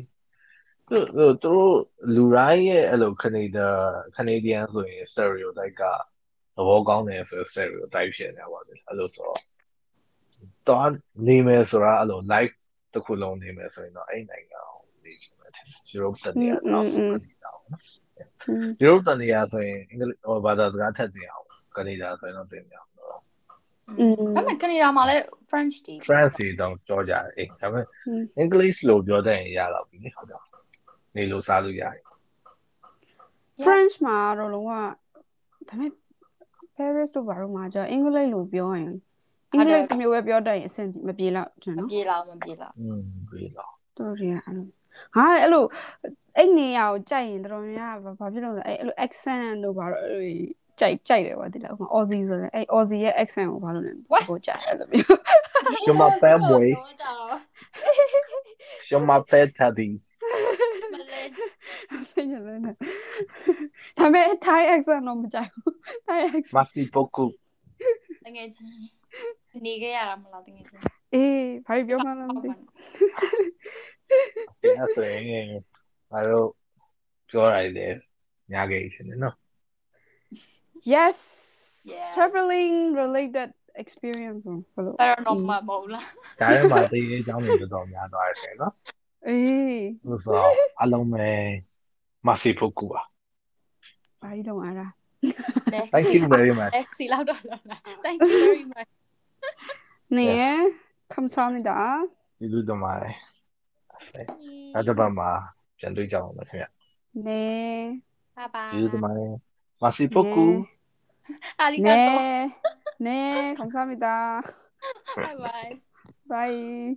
S1: သူတို့လူတိုင်းရဲ့အဲ့လိုကနေဒါကနေဒီယန်ဆိုရင် stereotype ကသဘောကောင်းတယ်ဆို stereotype ဖြစ်နေတာပါလေအဲ့လိုဆိုတော့နေမယ်ဆိုတာအဲ့လို live တစ်ခုလုံးနေမယ်ဆိုရင်တော့အဲ့နိုင်ငံကိုနေချင်တယ်ယူရိုပတနေရာတော့ကနေဒါပေါ့နော်
S3: ယူရို
S1: ပတနေရာဆိုရင်အင်္ဂလိပ်ဟိုဘာသာစကားထက်တင်အောင်ကနေဒါဆိုရင်တော့တင်ပြအောင်တော့
S3: อืม
S2: ဒါပေမဲ့ကနေဒါမှာလည်း French တီ
S1: French တီတော့ကြောကြတယ်အဲ့ဒါပေမဲ့ English လို့ပြောတဲ့ရင်ရတော့ပြီလေဟုတ်တယ် နေလို့စားလို့ရတယ်
S3: French မှာတော့လုံးဝဒါပေမဲ့ Paris တို့ဘာလို့မှာကြာအင်္ဂလိပ်လိုပြောရင်အင်္ဂလိပ်တစ်မျိုးပဲပြောတတ်ရင်အဆင်မပြေတော့ကျွန်
S2: မ
S3: တော်
S2: ပြေလားမပြေလား
S1: อืมပြီးတော့
S3: တို့တွေကအဲ့လိုဟာအဲ့လိုအဲ့နေရာကိုကြိုက်ရင်တော်တော်များများဘာဖြစ်လို့လဲအဲ့အဲ့လို accent တို့ဘာလို့အဲ့လိုကြိုက်ကြိုက်တယ်ကွာဒီလားဥပမာ Aussie ဆိုရင်အဲ့ Aussie ရဲ့ accent ကိုဘာလို့လဲကိုကြိုက်အဲ့လိုမျိုး
S1: Je m'appelle Moy
S2: ကြောက်
S1: Je m'appelle Teddy
S2: မလဲ
S3: စိတ်ရလဲနဲ့ဒါပေမဲ့ Thai accent တော့မကြိုက်ဘူး Thai accent
S1: Merci beaucoup
S2: တကယ်ချင်းနေခဲ့ရတာမလားတကယ်ချင်း
S3: အေးဘာပြောမှန်းမသိ
S1: ဒီအဆိုရင်ငါတို့ပြောရတယ်ညာခဲ့ရှင်နော်
S3: Yes
S2: Yes.
S3: traveling related experience ဘယ်လို
S2: paranormal မဟုတ်လား
S1: ဒါရဲမှာတေးရေးအကြောင်းတွေတော်တော်များသွားတယ်နော်
S3: အေးဆိုတော့အလုံးပဲမဆီဖို့ကူပါဘာလို့တော့အားလား
S1: Thank you very much.
S2: 엑시 라우더 라나. Thank you very much.
S3: 네,
S1: 감사합니다. 이들도 말해. 다들
S3: 봐.ပြန်တွေ့ကြအောင်ပါခင်ဗျ။네.
S1: 바이바이. 이들도 말해. 마시
S2: 포쿠. 아리가토.
S3: 네. 네,
S2: 감사합니다.
S3: 바이바이. 바이.